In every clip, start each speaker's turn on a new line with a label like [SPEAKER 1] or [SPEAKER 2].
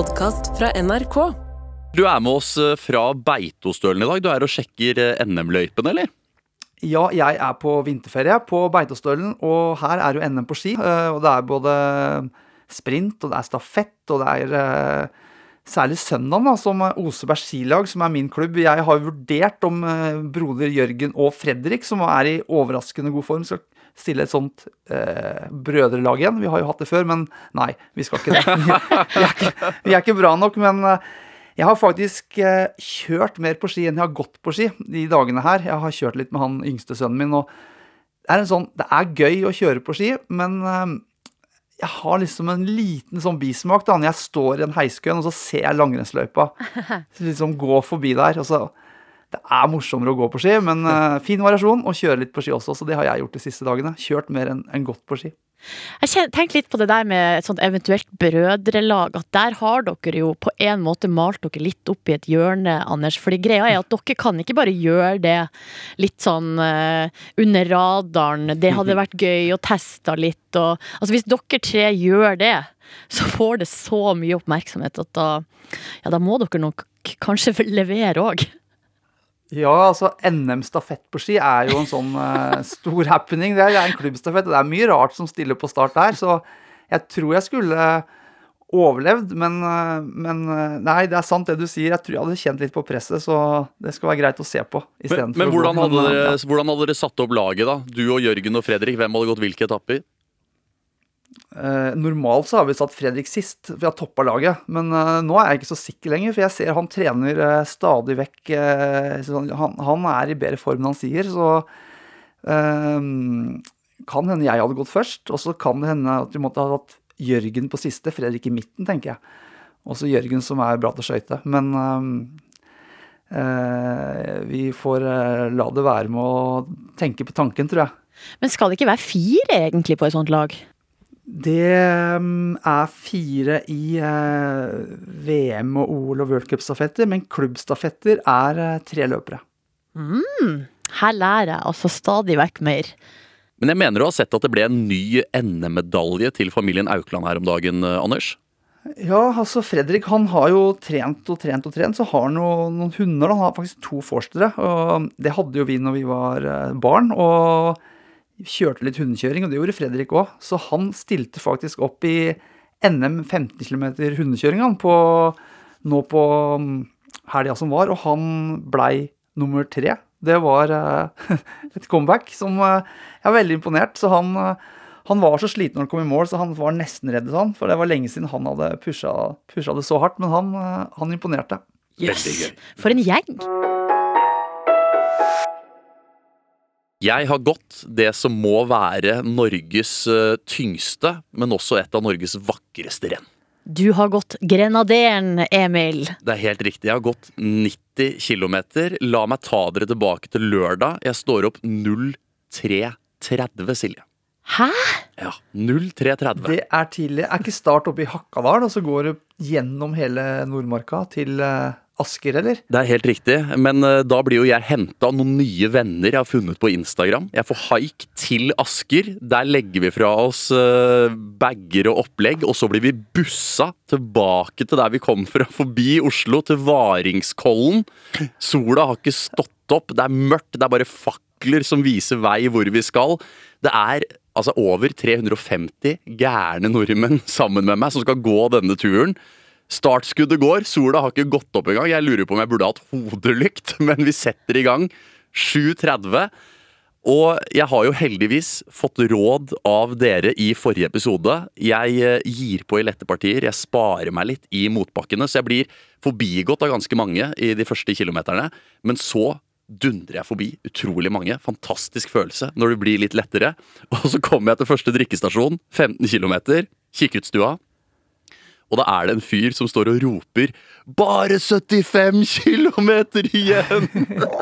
[SPEAKER 1] podkast fra NRK.
[SPEAKER 2] Du er med oss eh, fra Beitostølen i dag. Du er og sjekker eh, NM-løypen, eller?
[SPEAKER 3] Ja, jeg er på vinterferie på Beitostølen, og her er jo NM på ski. eh, Og det er både sprint, og det er stafett, og det er særlig søndag, da, som er Oseberg skilag, som er min klubb. Jeg har vurdert om broder Jørgen og Fredrik, som er i overraskende god form, skal stille et sånt eh, brødrelag igjen. Vi har jo hatt det før, men nei, vi skal ikke det. Vi, er, ikke, vi er ikke bra nok, men eh, jeg har faktisk eh, kjørt mer på ski enn jeg har gått på ski de dagene her. Jeg har kjørt litt med han yngste sønnen min, og det er, en sånn, det er gøy å kjøre på ski, men eh, jeg har liksom en liten sånn bismak da, når jeg står i en heiskøen, og så ser jeg langrennsløypa liksom gå forbi der. og så det er morsommere å gå på ski, men uh, fin variasjon. Og kjøre litt på ski også, så det har jeg gjort de siste dagene. Kjørt mer enn en gått på ski.
[SPEAKER 4] Jeg tenkte litt på det der med et sånt eventuelt brødrelag. At der har dere jo på en måte malt dere litt opp i et hjørne, Anders. Fordi greia er at dere kan ikke bare gjøre det litt sånn uh, under radaren. Det hadde vært gøy å teste litt. Og, altså hvis dere tre gjør det, så får det så mye oppmerksomhet at da, ja, da må dere nok kanskje levere òg.
[SPEAKER 3] Ja, altså NM stafett på ski er jo en sånn uh, stor happening. Det er, det er en klubbstafett, og det er mye rart som stiller på start der. Så jeg tror jeg skulle overlevd, men, eh, men eh, nei, det er sant det du sier. Jeg tror jeg hadde kjent litt på presset, så det skal være greit å se på.
[SPEAKER 2] Men, men hvordan, hadde dere, hvordan hadde dere satt opp laget, da? Du og Jørgen og Fredrik, hvem hadde gått hvilke etapper?
[SPEAKER 3] Eh, normalt så har vi satt Fredrik sist, vi har toppa laget. Men eh, nå er jeg ikke så sikker lenger, for jeg ser han trener eh, stadig vekk eh, han, han- Han er i bedre form enn han sier, så eh, Kan hende jeg hadde gått først, og så kan det hende at vi måtte ha hatt Jørgen på siste, Fredrik i midten, tenker jeg. Også Jørgen som er bra til å skøyte. Men eh, vi får la det være med å tenke på tanken, tror jeg.
[SPEAKER 4] Men skal det ikke være fire egentlig på et sånt lag?
[SPEAKER 3] Det mm, er fire i eh, VM og OL og worldcupstafetter, men klubbstafetter er eh, tre løpere.
[SPEAKER 4] Her lærer jeg altså stadig vekk mer.
[SPEAKER 2] Men jeg mener du har sett at det ble en ny NM-medalje til familien Aukland her om dagen, eh, Anders?
[SPEAKER 3] Ja, altså Fredrik han har jo trent og trent og trent, så har han jo noen hunder. da. Han har faktisk to forstere. og Det hadde jo vi når vi var barn. og kjørte litt hundekjøring, og det gjorde Fredrik òg. Så han stilte faktisk opp i NM 15 km hundekjøring nå på mm, helga som var, og han blei nummer tre. Det var uh, et comeback som uh, jeg er veldig imponert. Så han, uh, han var så sliten når han kom i mål, så han var nesten redd, han. for det var lenge siden han hadde pusha, pusha det så hardt. Men han, han imponerte.
[SPEAKER 2] Yes.
[SPEAKER 4] For en gjeng!
[SPEAKER 2] Jeg har gått det som må være Norges eh, tyngste, men også et av Norges vakreste renn.
[SPEAKER 4] Du har gått Grenaderen, Emil.
[SPEAKER 2] Det er helt riktig. Jeg har gått 90 km. La meg ta dere tilbake til lørdag. Jeg står opp 03.30, Silje.
[SPEAKER 4] Hæ?
[SPEAKER 2] Ja, 03.30.
[SPEAKER 3] Det er tidlig. Er ikke start oppe i Hakadal, og så går du gjennom hele Nordmarka til eh, Asker, eller?
[SPEAKER 2] Det er helt riktig, men eh, da blir jo jeg henta noen nye venner jeg har funnet på Instagram. Jeg får haik til Asker. Der legger vi fra oss uh, bager og opplegg, og så blir vi bussa tilbake til der vi kom fra, forbi Oslo, til Varingskollen. Sola har ikke stått opp, det er mørkt, det er bare fakler som viser vei hvor vi skal. Det er altså over 350 gærne nordmenn sammen med meg som skal gå denne turen. Startskuddet går, sola har ikke gått opp engang. Jeg lurer på om jeg burde hatt hodelykt, men vi setter i gang 7.30. Og jeg har jo heldigvis fått råd av dere i forrige episode. Jeg eh, gir på i lette partier, jeg sparer meg litt i motbakkene, så jeg blir forbigått av ganske mange i de første kilometerne. Men så dundrer jeg forbi utrolig mange. Fantastisk følelse når det blir litt lettere. Og så kommer jeg til første drikkestasjon, 15 km, Kikkutstua. Og da er det en fyr som står og roper 'Bare 75 km igjen!'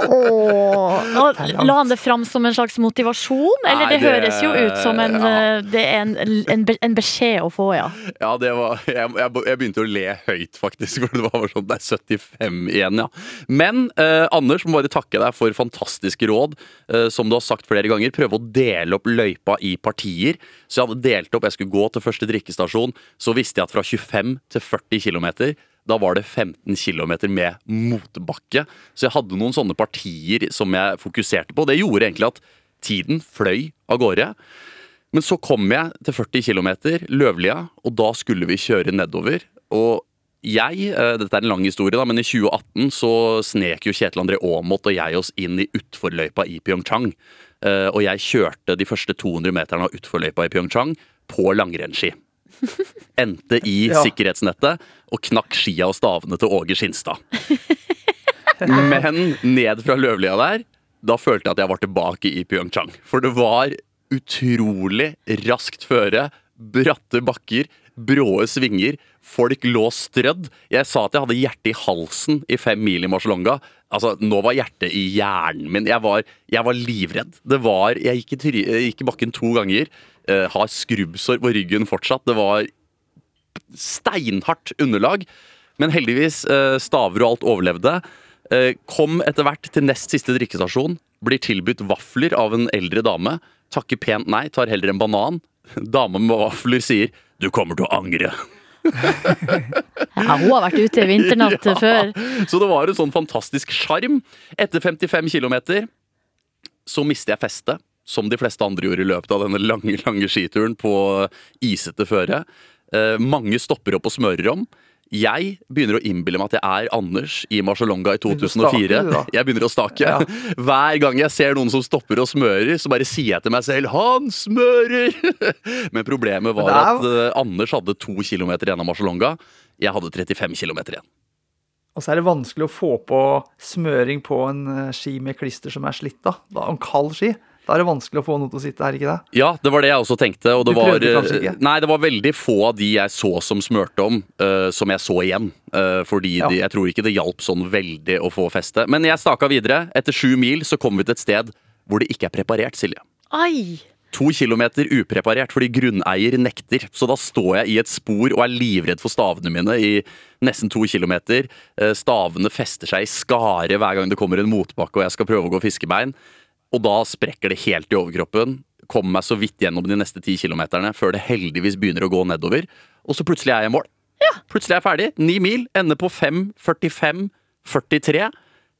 [SPEAKER 4] oh, og la han det fram som en slags motivasjon? Eller
[SPEAKER 2] Nei,
[SPEAKER 4] det,
[SPEAKER 2] det-
[SPEAKER 4] høres jo ut som en,
[SPEAKER 2] ja.
[SPEAKER 4] eh, det er en, en, en beskjed å få, ja.
[SPEAKER 2] Ja, det var jeg, jeg begynte å le høyt, faktisk. For det var sånn Det er 75 igjen, ja. Men eh, Anders, må bare takke deg for fantastiske råd. Eh, som du har sagt flere ganger, prøve å dele opp løypa i partier. Så jeg hadde delt opp, jeg skulle gå til første drikkestasjon. Så visste jeg at fra 25 til 40 km. Da var det 15 km med motbakke. Så jeg hadde noen sånne partier som jeg fokuserte på. Det gjorde egentlig at tiden fløy av gårde. Men så kom jeg til 40 km, Løvlia, og da skulle vi kjøre nedover. Og jeg, eh, dette er en lang historie, da, men i 2018 så snek jo Kjetil André Aamodt og jeg oss inn i utforløypa i Pyeongchang. Eh, Og jeg kjørte de første 200 meterne av utforløypa i Pyeongchang på langrennsski. Endte i
[SPEAKER 3] Ja.
[SPEAKER 2] sikkerhetsnettet og knakk skia og stavene til Åge Skinstad. Men ned fra Løvlia der, da følte jeg at jeg var tilbake i Pyeongchang. For det var utrolig raskt føre, bratte bakker, bråe svinger. Folk lå strødd. Jeg sa at jeg hadde hjertet i halsen i fem mil i Marcialonga. Altså, nå var hjertet i hjernen min. Jeg var, jeg var livredd. Det var, jeg gikk i, gikk i bakken to ganger. Uh, har skrubbsår på ryggen fortsatt. Det var steinhardt underlag. Men heldigvis, uh, staver og alt overlevde. Uh, Kom etter hvert til nest siste drikkestasjon. Blir tilbudt vafler av en eldre dame. Takker pent nei, tar heller en banan. Dama med vafler sier 'du kommer til å angre'.
[SPEAKER 4] Ja, hun har vært ute i vinternatt
[SPEAKER 2] Ja.
[SPEAKER 4] før.
[SPEAKER 2] Så det var en sånn fantastisk sjarm. Etter 55 km så mister jeg festet, som de fleste andre gjorde i løpet av denne lange lange skituren på isete føre. Eh, mange stopper opp og smører om. Jeg begynner å innbille meg at jeg er Anders i Marcialonga i
[SPEAKER 3] Begynner å stake,
[SPEAKER 2] 2004. Jeg begynner å stake. Hver gang jeg ser noen som stopper og smører, så bare sier jeg til meg selv 'Han smører!' Men problemet var at eh, Anders hadde to kilometer igjen av Marcialonga. Jeg hadde 35 km igjen.
[SPEAKER 3] Og så er det vanskelig å få på smøring på en eh, ski med klister som er slitt. Da, da En kald ski. Da er det vanskelig å få noe til å sitte her, ikke det?
[SPEAKER 2] Ja, det var det jeg også tenkte. Og det
[SPEAKER 3] Du
[SPEAKER 2] var,
[SPEAKER 3] prøvde kanskje ikke?
[SPEAKER 2] Nei, det var veldig få av de jeg så som smørte om, uh, som jeg så igjen. Uh, fordi
[SPEAKER 3] Ja.
[SPEAKER 2] de, jeg tror ikke det hjalp sånn veldig å få feste. Men jeg staka videre. Etter sju mil så kom vi til et sted hvor det ikke er preparert, Silje.
[SPEAKER 4] Ai!
[SPEAKER 2] To kilometer upreparert fordi grunneier nekter. Så da står jeg i et spor og er livredd for stavene mine i nesten to kilometer. Eh, Stavene fester seg i skare hver gang det kommer en motbakke og jeg skal prøve å gå fiskebein. Og da sprekker det helt i overkroppen. Kommer meg så vidt gjennom de neste ti kilometerne før det heldigvis begynner å gå nedover. Og så plutselig er jeg i mål. Plutselig er jeg ferdig. Ni mil. Ender på 5.45,43.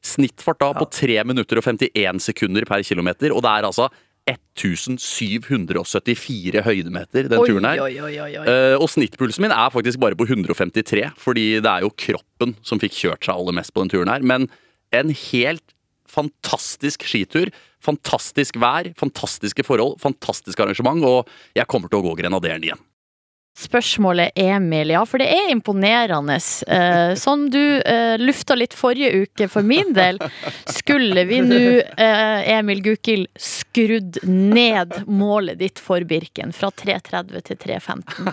[SPEAKER 2] Snittfart da på 3 minutter og 51 sekunder per kilometer. Og det er altså 1774 høydemeter, den turen her.
[SPEAKER 4] Oi, oi, oi, oi.
[SPEAKER 2] Eh, og snittpulsen min er faktisk bare på 153, fordi det er jo kroppen som fikk kjørt seg aller mest på den turen her. Men en helt fantastisk skitur. Fantastisk vær, fantastiske forhold, fantastisk arrangement, og jeg kommer til å gå Grenaderen igjen.
[SPEAKER 4] Spørsmålet Emil, ja, for det er imponerende. Eh, som du eh, lufta litt forrige uke for min del, skulle vi nå, eh, Emil Gukild, skrudd ned målet ditt for Birken fra 3.30 til 3.15.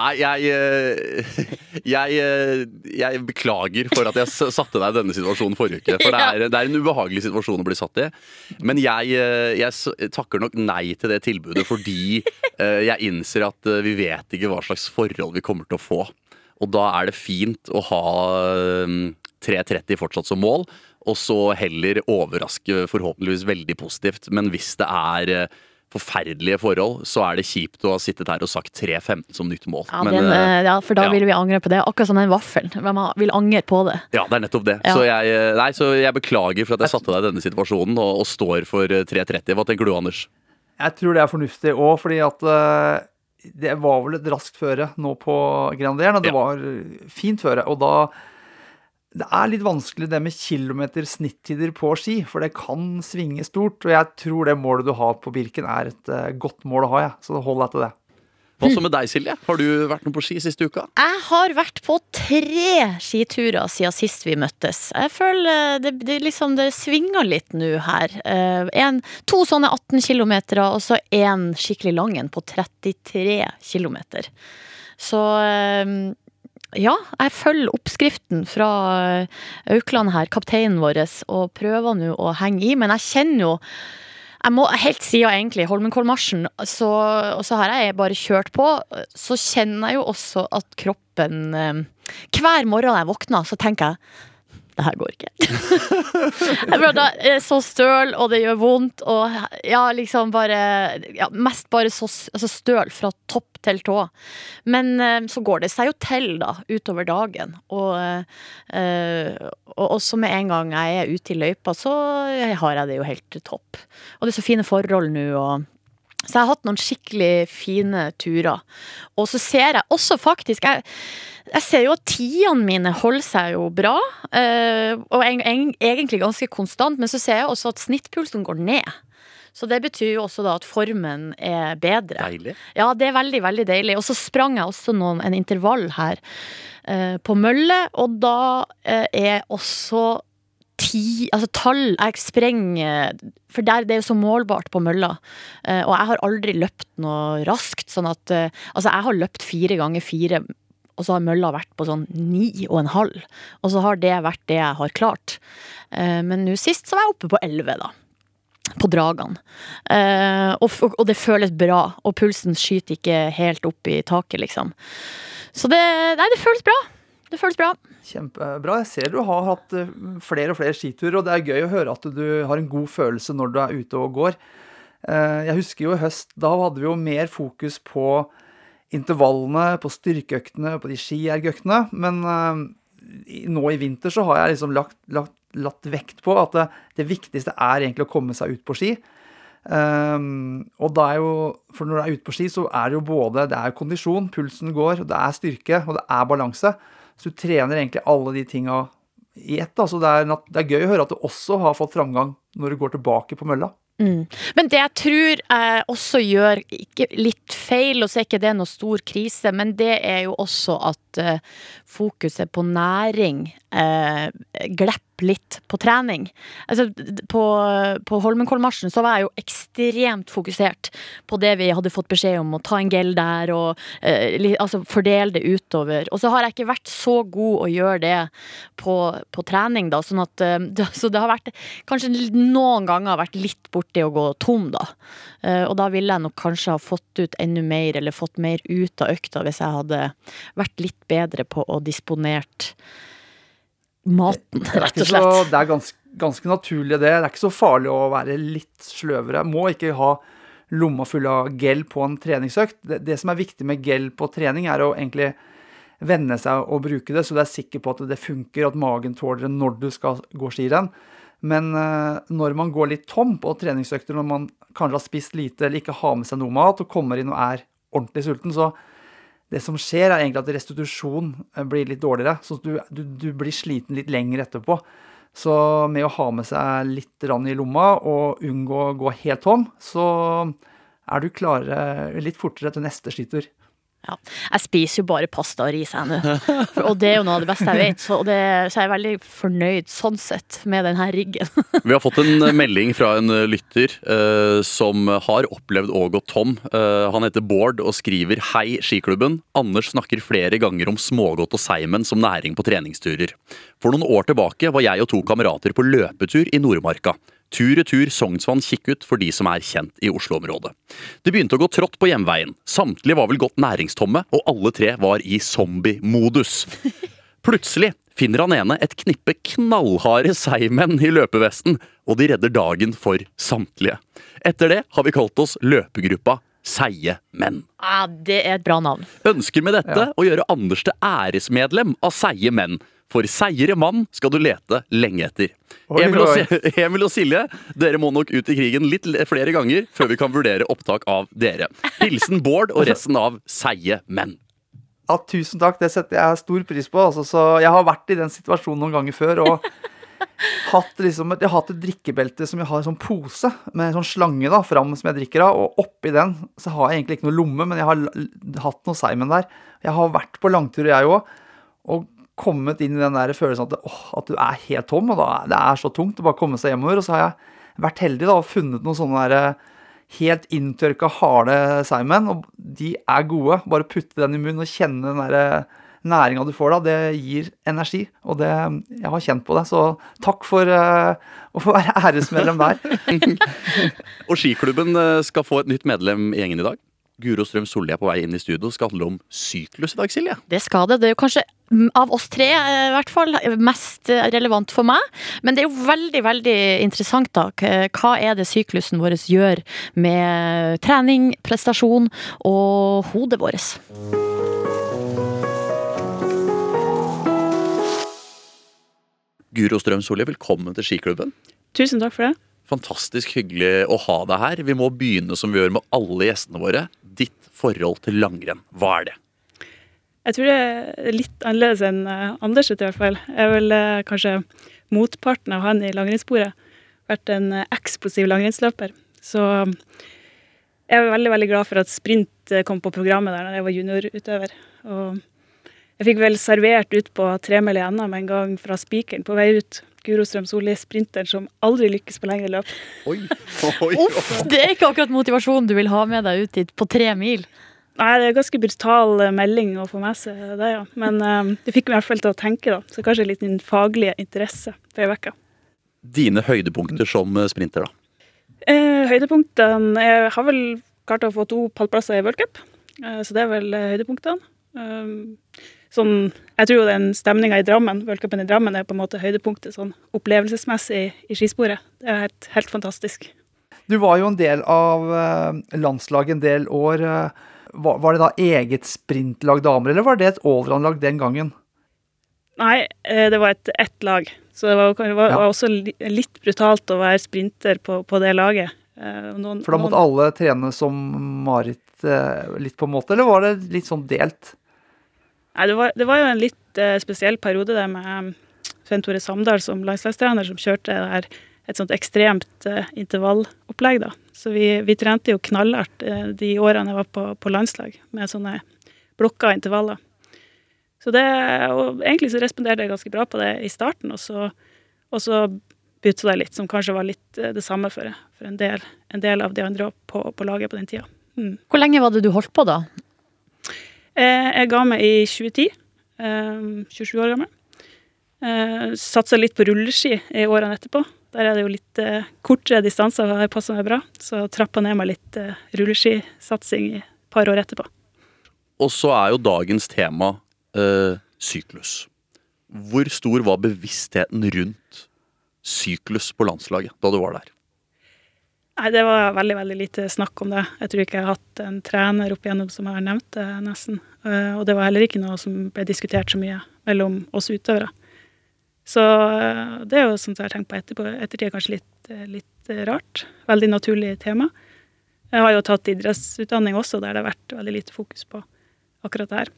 [SPEAKER 2] Nei, jeg, eh, jeg eh, Jeg beklager for at jeg satte deg i denne situasjonen forrige uke. For det er, det er en ubehagelig situasjon å bli satt i. Men jeg, eh, jeg takker nok nei til det tilbudet fordi jeg innser at eh, vi vet ikke hva slags forhold vi kommer til å få. Og da er det fint å ha eh, 3.30 fortsatt som mål, og så heller overraske forhåpentligvis veldig positivt. Men hvis det er eh, forferdelige forhold, så er det kjipt å ha sittet her og sagt 3.15 som nytt mål.
[SPEAKER 4] Ja,
[SPEAKER 2] Men,
[SPEAKER 4] den,
[SPEAKER 2] eh,
[SPEAKER 4] eh, ja, for da
[SPEAKER 2] ja.
[SPEAKER 4] vil vi angre på det. Akkurat som den vaffelen. Man vil angre på det.
[SPEAKER 2] ja, det er nettopp det.
[SPEAKER 4] Ja.
[SPEAKER 2] Så, jeg, nei, så jeg beklager for at jeg satte deg i denne situasjonen og, og står for eh, 3.30. Hva tenker du, Anders?
[SPEAKER 3] Jeg tror det er fornuftig òg, fordi at det var vel et raskt føre nå på Grenaderen, og det
[SPEAKER 2] Ja.
[SPEAKER 3] var fint føre. Og da Det er litt vanskelig det med kilometer snittider på ski, for det kan svinge stort. Og jeg tror det målet du har på Birken er et eh, godt mål å ha, jeg. Så hold deg til det.
[SPEAKER 2] Hva så med deg, Silje? Har du vært noe på ski siste uka?
[SPEAKER 4] Jeg har vært på tre skiturer siden sist vi møttes. Jeg føler det, det, liksom, det svinger litt nå her. Eh, en, to sånne 18 km, og så én skikkelig lang en på 33 km. Så eh, ja, jeg følger oppskriften fra eh, Aukland her, kapteinen vår, og prøver nå å henge i. Men jeg kjenner jo jeg må, Helt siden egentlig Holmenkollmarsjen, så, og så har jeg bare kjørt på, så kjenner jeg jo også at kroppen eh, Hver morgen jeg våkner, så tenker jeg det her går ikke. jeg er så støl, og det gjør vondt, og ja, liksom bare ja, Mest bare så altså støl fra topp til tå. Men eh, så går det seg jo til, da, utover dagen. Og, eh, og også med en gang jeg er ute i løypa, så har jeg det jo helt topp. Og det er så fine forhold nå, og så jeg har hatt noen skikkelig fine turer. Og så ser jeg også faktisk Jeg, jeg ser jo at tidene mine holder seg jo bra, eh, og en, en, egentlig ganske konstant, men så ser jeg også at snittpulsen går ned. Så det betyr jo også da at formen er bedre.
[SPEAKER 2] Deilig.
[SPEAKER 4] Ja, det er veldig, veldig deilig. Og så sprang jeg også noen, en intervall her eh, på mølle, og da eh, er også ti Altså tall Jeg sprenger For der, det er jo så målbart på mølla. Eh, og jeg har aldri løpt noe raskt, sånn at eh, Altså, jeg har løpt fire ganger fire. Og så har mølla vært på sånn ni og en halv. Og så har det vært det jeg har klart. Eh, men nå sist så var jeg oppe på elleve, da på dragene. Uh, og, og, det føles bra, og pulsen skyter ikke helt opp i taket, liksom. Så det Nei, det føles bra. Det føles bra.
[SPEAKER 3] Kjempebra. Jeg ser du har hatt eh, flere og flere skiturer, og det er gøy å høre at du har en god følelse når du er ute og går. Uh, jeg husker jo i høst, da hadde vi jo mer fokus på intervallene, på styrkeøktene, på de skiergøktene. Men uh, nå i vinter så har jeg liksom lagt, lagt latt vekt på at det, det, viktigste er egentlig å komme seg ut på ski. Um, og da er jo, for når du er ute på ski, så er det jo både det er kondisjon, pulsen går, det er styrke, og det er balanse. Så du trener egentlig alle de tinga i ett. Altså det, er, det er gøy å høre at du også har fått framgang når du går tilbake på mølla.
[SPEAKER 4] Mm. Men det jeg tror jeg også gjør litt feil, og så er ikke det noe stor krise, men det er jo også at uh, fokuset på næring uh, litt på trening. Altså, på, på Holmenkollmarsjen så var jeg jo ekstremt fokusert på det vi hadde fått beskjed om, å ta en gel der og eh, altså fordele det utover. Og så har jeg ikke vært så god å gjøre det på, på trening, da, sånn at uh, Så det har vært kanskje noen ganger vært litt borti å gå tom, da. Uh, og da ville jeg nok kanskje ha fått ut enda mer, eller fått mer ut av økta, hvis jeg hadde vært litt bedre på å disponert maten, rett og slett.
[SPEAKER 3] Så, det er ganske, ganske, naturlig, det. Det er ikke så farlig å være litt sløvere. Må ikke ha lomma full av gel på en treningsøkt. Det, det, som er viktig med gel på trening, er å egentlig venne seg og bruke det, så du er sikker på at det funker, at magen tåler det når du skal gå skirenn. Men uh, når man går litt tom på treningsøkter, når man kanskje har spist lite eller ikke har med seg noe mat, og kommer inn og er ordentlig sulten, så det som skjer, er egentlig at restitusjon eh, blir litt dårligere. Så du, du, du blir sliten litt lenger etterpå. Så med å ha med seg litt i lomma og unngå å gå helt tom, så er du klarere litt fortere til neste skitur.
[SPEAKER 4] Ja. Jeg spiser jo bare pasta og ris, jeg nå. Og det er jo noe av det beste jeg vet. Så, det, så jeg er veldig fornøyd sånn sett med denne riggen.
[SPEAKER 2] Vi har fått en melding fra en lytter eh, som har opplevd å gå tom. Eh, han heter Bård og skriver Hei, skiklubben. Anders snakker flere ganger om smågodt og seimen som næring på treningsturer. For noen år tilbake var jeg og to kamerater på løpetur i Nordmarka. Tur-retur Sognsvann Kikkut for de som er kjent i Oslo-området. Det begynte å gå trått på hjemveien. Samtlige var vel godt næringstomme, og alle tre var i zombie-modus. Plutselig finner han ene et knippe knallharde seigmenn i løpevesten, og de redder dagen for samtlige. Etter det har vi kalt oss løpegruppa Seige menn.
[SPEAKER 4] Ja, Det er et bra navn.
[SPEAKER 2] Ønsker med dette ja. å gjøre Anders til æresmedlem av Seige menn. For seigere mann skal du lete lenge etter. Emil og, Emil og, Silje, dere må nok ut i krigen litt flere ganger før vi kan vurdere opptak av dere. Hilsen Bård og resten av seige menn.
[SPEAKER 3] Ja, tusen takk. Det setter jeg stor pris på. Altså, så jeg har vært i den situasjonen noen ganger før. og hatt, liksom, jeg har hatt et drikkebelte som jeg har en sånn pose med en sånn slange da, fram som jeg drikker av. Og oppi den så har jeg egentlig ikke noe lomme, men jeg har hatt noe Simon der. Jeg har vært på langtur, jeg òg. Og kommet inn i den der følelsen at, åh, at du er helt tom, og da, det er så tungt å bare komme seg hjemover. Og så har jeg vært heldig da, og funnet noen sånne der, eh, helt inntørka, harde Simon, og de er gode. Bare putte den i munnen og kjenne den der eh, næringa du får da, det gir energi. Og det, jeg har kjent på det, så takk for uh, å få være æresmedlem der.
[SPEAKER 2] og skiklubben skal få et nytt medlem i gjengen i dag? Guro Strøm Solli er på vei inn i studio. Skal handle om syklus i dag, Silje.
[SPEAKER 4] Det skal det. Det er jo kanskje mm, av oss tre eh, i hvert fall mest eh, relevant for meg. Men det er jo veldig, veldig interessant, da. Hva er det syklusen vår gjør med trening, prestasjon og hodet vårt?
[SPEAKER 2] Guro Strøm Solli, velkommen til skiklubben.
[SPEAKER 1] Tusen takk for det.
[SPEAKER 2] Fantastisk hyggelig å ha deg her. Vi må begynne som vi gjør med alle gjestene våre. Ditt forhold til langrenn, hva er det?
[SPEAKER 1] Jeg tror det er litt annerledes enn eh, Anders sitt i hvert fall. Jeg er vel eh, kanskje motparten av han i langrennssporet. Vært en eh, eksplosiv langrennsløper. Så jeg er veldig veldig glad for at sprint kom på programmet der da jeg var juniorutøver. Og jeg fikk vel servert ut på tremil i NM en gang fra spikeren på vei ut. Guro Strøm Solli, sprinteren som aldri lykkes på lengre løp.
[SPEAKER 2] Oi, oi,
[SPEAKER 4] Uff, det er ikke akkurat motivasjonen du vil ha med deg ut dit på tre mil.
[SPEAKER 1] Nei, det er en ganske brutal eh, melding å få med seg det, ja. Men um, det fikk meg i hvert fall til å tenke, da. Så kanskje litt din faglige interesse for ei uke.
[SPEAKER 2] Dine høydepunkter som eh, sprinter, da?
[SPEAKER 1] Eh, høydepunktene Jeg har vel klart å få to pallplasser i World Cup, eh, så det er vel eh, høydepunktene. Um, sånn, jeg tror jo den stemninga i Drammen, v-cupen i Drammen, er på en måte høydepunktet sånn opplevelsesmessig i, skisporet. Det er helt, helt fantastisk.
[SPEAKER 3] Du var jo en del av eh, landslaget en del år. eh. Var, det da eget sprintlag damer, eller var det et allround-lag den gangen?
[SPEAKER 1] Nei, eh, det var et ett lag. Så det var, det var,
[SPEAKER 3] Ja.
[SPEAKER 1] også litt brutalt å være sprinter på, på det laget. Noen,
[SPEAKER 3] For da måtte
[SPEAKER 1] noen-
[SPEAKER 3] alle trene som Marit litt, på en måte, eller var det litt sånn delt?
[SPEAKER 1] Nei, det var, det var jo en litt eh, spesiell periode der med um, Svein Tore Samdal som landslagstrener, som kjørte det her, et sånt ekstremt eh, intervallopplegg. da. Så vi, vi trente jo knallhardt eh, de årene jeg var på, på landslag, med sånne blokka intervaller. Så det, og Egentlig så responderte jeg ganske bra på det i starten, og så, og så bytta det litt, som kanskje var litt eh, det samme for, for en, del, en del av de andre på, på laget på den tida. Mm.
[SPEAKER 4] Hvor lenge var det du holdt på da?
[SPEAKER 1] Eh, Jeg ga meg i 2010. eh, 27 år gammel. Eh, Satsa litt på rulleski i årene etterpå. Der er det jo litt eh, kortere distanser, og det passer meg bra. Så trappa ned meg litt eh, rulleskisatsing i et par år etterpå.
[SPEAKER 2] Og så er jo dagens tema eh, syklus. Hvor stor var bevisstheten rundt syklus på landslaget da du var der?
[SPEAKER 1] Nei, det var veldig veldig lite snakk om det. Jeg tror ikke jeg har hatt en trener opp igjennom som har nevnt det, nesten. Eh, Og det var heller ikke noe som ble diskutert så mye mellom oss utøvere. Så eh, det er jo sånt jeg har tenkt på etterpå. Ettertid er kanskje litt, eh, litt rart. Veldig naturlig tema. Jeg har jo tatt idrettsutdanning også, der det har vært veldig lite fokus på akkurat det her.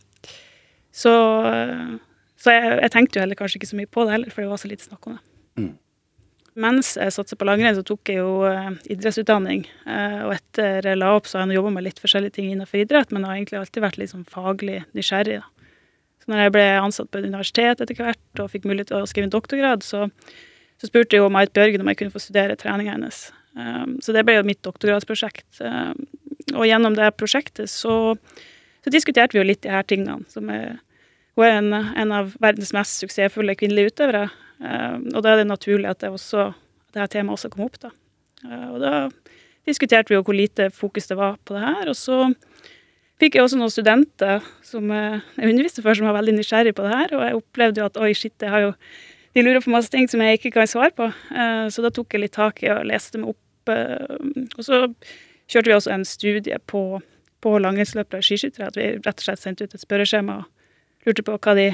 [SPEAKER 1] Så, så jeg, jeg tenkte jo heller kanskje ikke så mye på det heller, for det var så lite snakk om det. Mens jeg satset på langrenn, så tok jeg jo eh, idrettsutdanning. Eh, og etter jeg la opp, så har jeg jobba med litt forskjellige ting innenfor idrett, men har egentlig alltid vært litt sånn faglig nysgjerrig. Da. Så når jeg ble ansatt på et universitet etter hvert og fikk mulighet til å skrive en doktorgrad, så, så spurte jeg jo Marit Bjørgen om jeg kunne få studere treninga hennes. Um, så det ble jo mitt doktorgradsprosjekt. Og gjennom det prosjektet så, så diskuterte vi jo litt de her tingene. Som er, hun er en, en av verdens mest suksessfulle kvinnelige utøvere. Um, og da er det naturlig at det, også, det her temaet også kom opp. da. Uh, og da diskuterte vi jo hvor lite fokus det var på det her. Og så fikk jeg også noen studenter som eh, jeg underviste for, som var veldig nysgjerrig på det her. Og jeg opplevde jo at oi, shit, jeg har jo de lurer på masse ting som jeg ikke kan svare på. Eh, Så da tok jeg litt tak i og leste meg opp. Og så kjørte vi også en studie på, på langrennsløpere og skiskyttere. At vi rett og slett sendte ut et spørreskjema og lurte på de,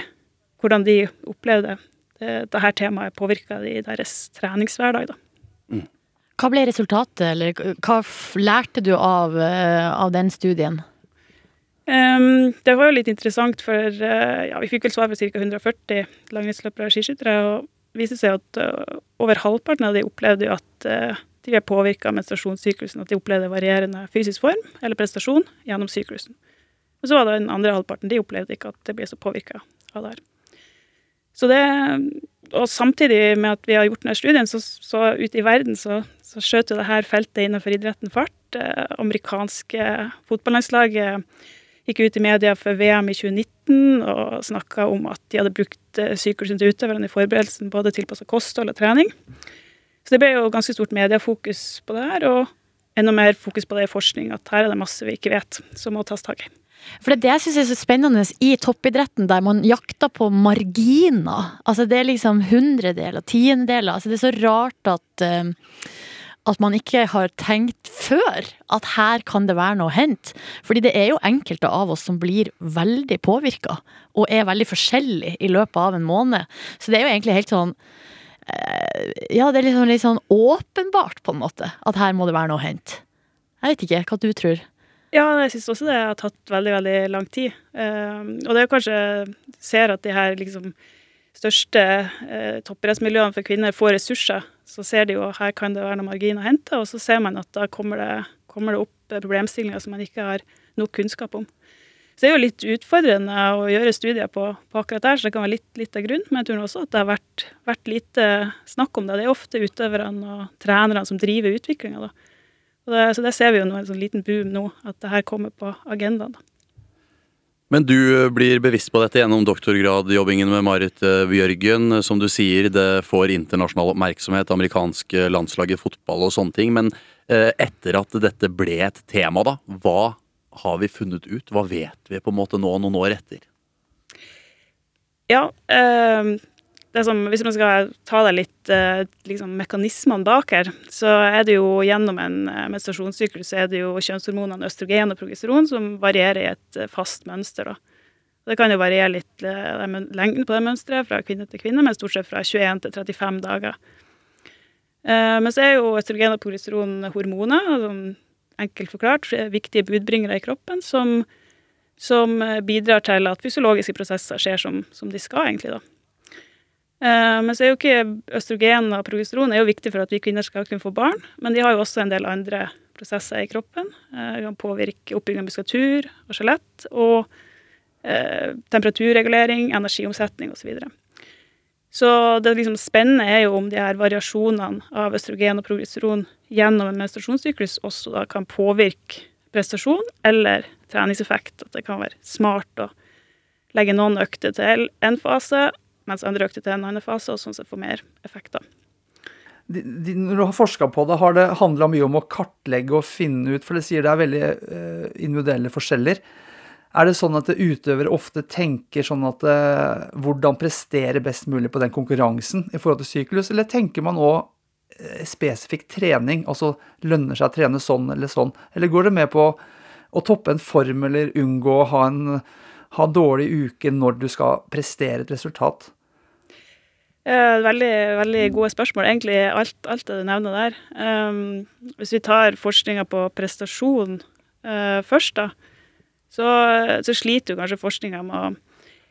[SPEAKER 1] hvordan de opplevde dette temaet påvirka de i deres treningshverdag. da.
[SPEAKER 4] Hva ble resultatet, eller hva lærte du av, eh, av den studien?
[SPEAKER 1] Um, det var jo litt interessant, for uh, ja, vi fikk vel svar fra ca. 140 langrennsløpere og skiskyttere. Og det viste seg at uh, over halvparten av de opplevde jo at uh, de ble påvirka av menstruasjonssyklusen. At de opplevde varierende fysisk form eller prestasjon gjennom syklusen. Og så var det den andre halvparten, de opplevde ikke at det ble så påvirka av det her. Så det, og samtidig med at vi har gjort denne studien, så, så ute i verden så, så skjøt jo det her feltet innenfor idretten fart. Eh, amerikanske fotballandslaget gikk ut i media for VM i 2019 og snakka om at de hadde brukt sykehuset til utøverne i forberedelsen, både tilpassa kosthold og trening. Så det ble jo ganske stort mediefokus på det her. Og enda mer fokus på det i forskning, at her er det masse vi ikke vet, som må tas tak i.
[SPEAKER 4] For det er det jeg syns er så spennende i toppidretten, der man jakter på marginer. Altså det er liksom hundredeler, tiendedeler. Altså det er så rart at uh, at man ikke har tenkt før at her kan det være noe å hente. Fordi det er jo enkelte av oss som blir veldig påvirka, og er veldig forskjellig i løpet av en måned. Så det er jo egentlig helt sånn uh, Ja, det er liksom litt sånn åpenbart, på en måte, at her må det være noe å hente. Jeg vet ikke hva du tror.
[SPEAKER 1] Ja, jeg syns også det har tatt veldig, veldig lang tid. Uh, og det er kanskje ser at de her liksom største uh, toppidrettsmiljøene for kvinner får ressurser. Så ser de jo her kan det være noen margin å hente, og så ser man at da kommer det, kommer det opp problemstillinger som man ikke har nok kunnskap om. Så det er jo litt utfordrende å gjøre studier på, på akkurat der, så det kan være litt, litt, av grunnen. Men jeg tror også at det har vært, vært lite snakk om det. Det er ofte utøverne og trenerne som driver utviklinga. da. Det, så det ser vi jo nå, en sånn liten boom nå, at det her kommer på agendaen.
[SPEAKER 2] Men du blir bevisst på dette gjennom doktorgradjobbingen med Marit eh, Bjørgen. Som du sier, det får internasjonal oppmerksomhet, amerikanske landslag i fotball og sånne ting. Men eh, etter at dette ble et tema, da, hva har vi funnet ut? Hva vet vi på en måte nå, noen år etter?
[SPEAKER 1] Ja, eh, som, hvis man skal ta deg litt eh, liksom, mekanismene bak her, så er det jo gjennom en eh, menstruasjonssyklus er det jo kjønnshormonene østrogen og progesteron som varierer i et eh, fast mønster. da. Det kan jo variere litt lengden på det mønsteret fra kvinne til kvinne, men stort sett fra 21 til 35 dager. Men så er jo østrogen og progesteron hormoner, altså, enkelt forklart, viktige budbringere i kroppen som, som bidrar til at fysiologiske prosesser skjer som, som de skal, egentlig. da. Eh, men så er jo ikke østrogen og progesteron er jo viktig for at vi kvinner skal kunne få barn, men de har jo også en del andre prosesser i kroppen. Eh, de kan påvirke oppbygging av muskulatur og skjelett, og eh, temperaturregulering, energiomsetning osv. Så, videre. så det liksom spennende er jo om de her variasjonene av østrogen og progesteron gjennom en menstruasjonssyklus også da kan påvirke prestasjon eller treningseffekt. At det kan være smart å legge noen økter til en fase mens andre økte til en annen fase, og sånn sett får mer effekter.
[SPEAKER 3] De, de, når du har forska på det, har det handla mye om å kartlegge og finne ut, for det sier det er veldig uh, individuelle forskjeller. Er det sånn at utøvere ofte tenker sånn at uh, hvordan prestere best mulig på den konkurransen i forhold til syklus, eller tenker man òg eh, spesifikk trening, altså lønner seg å trene sånn eller sånn, eller går det med på å toppe en form eller unngå å ha en ha dårlig uke når du skal prestere et resultat?
[SPEAKER 1] Eh, veldig, veldig gode spørsmål. Egentlig alt, alt det du nevner der. Um, hvis vi tar forskninga på prestasjon uh, først, da, så, så sliter jo kanskje forskninga med å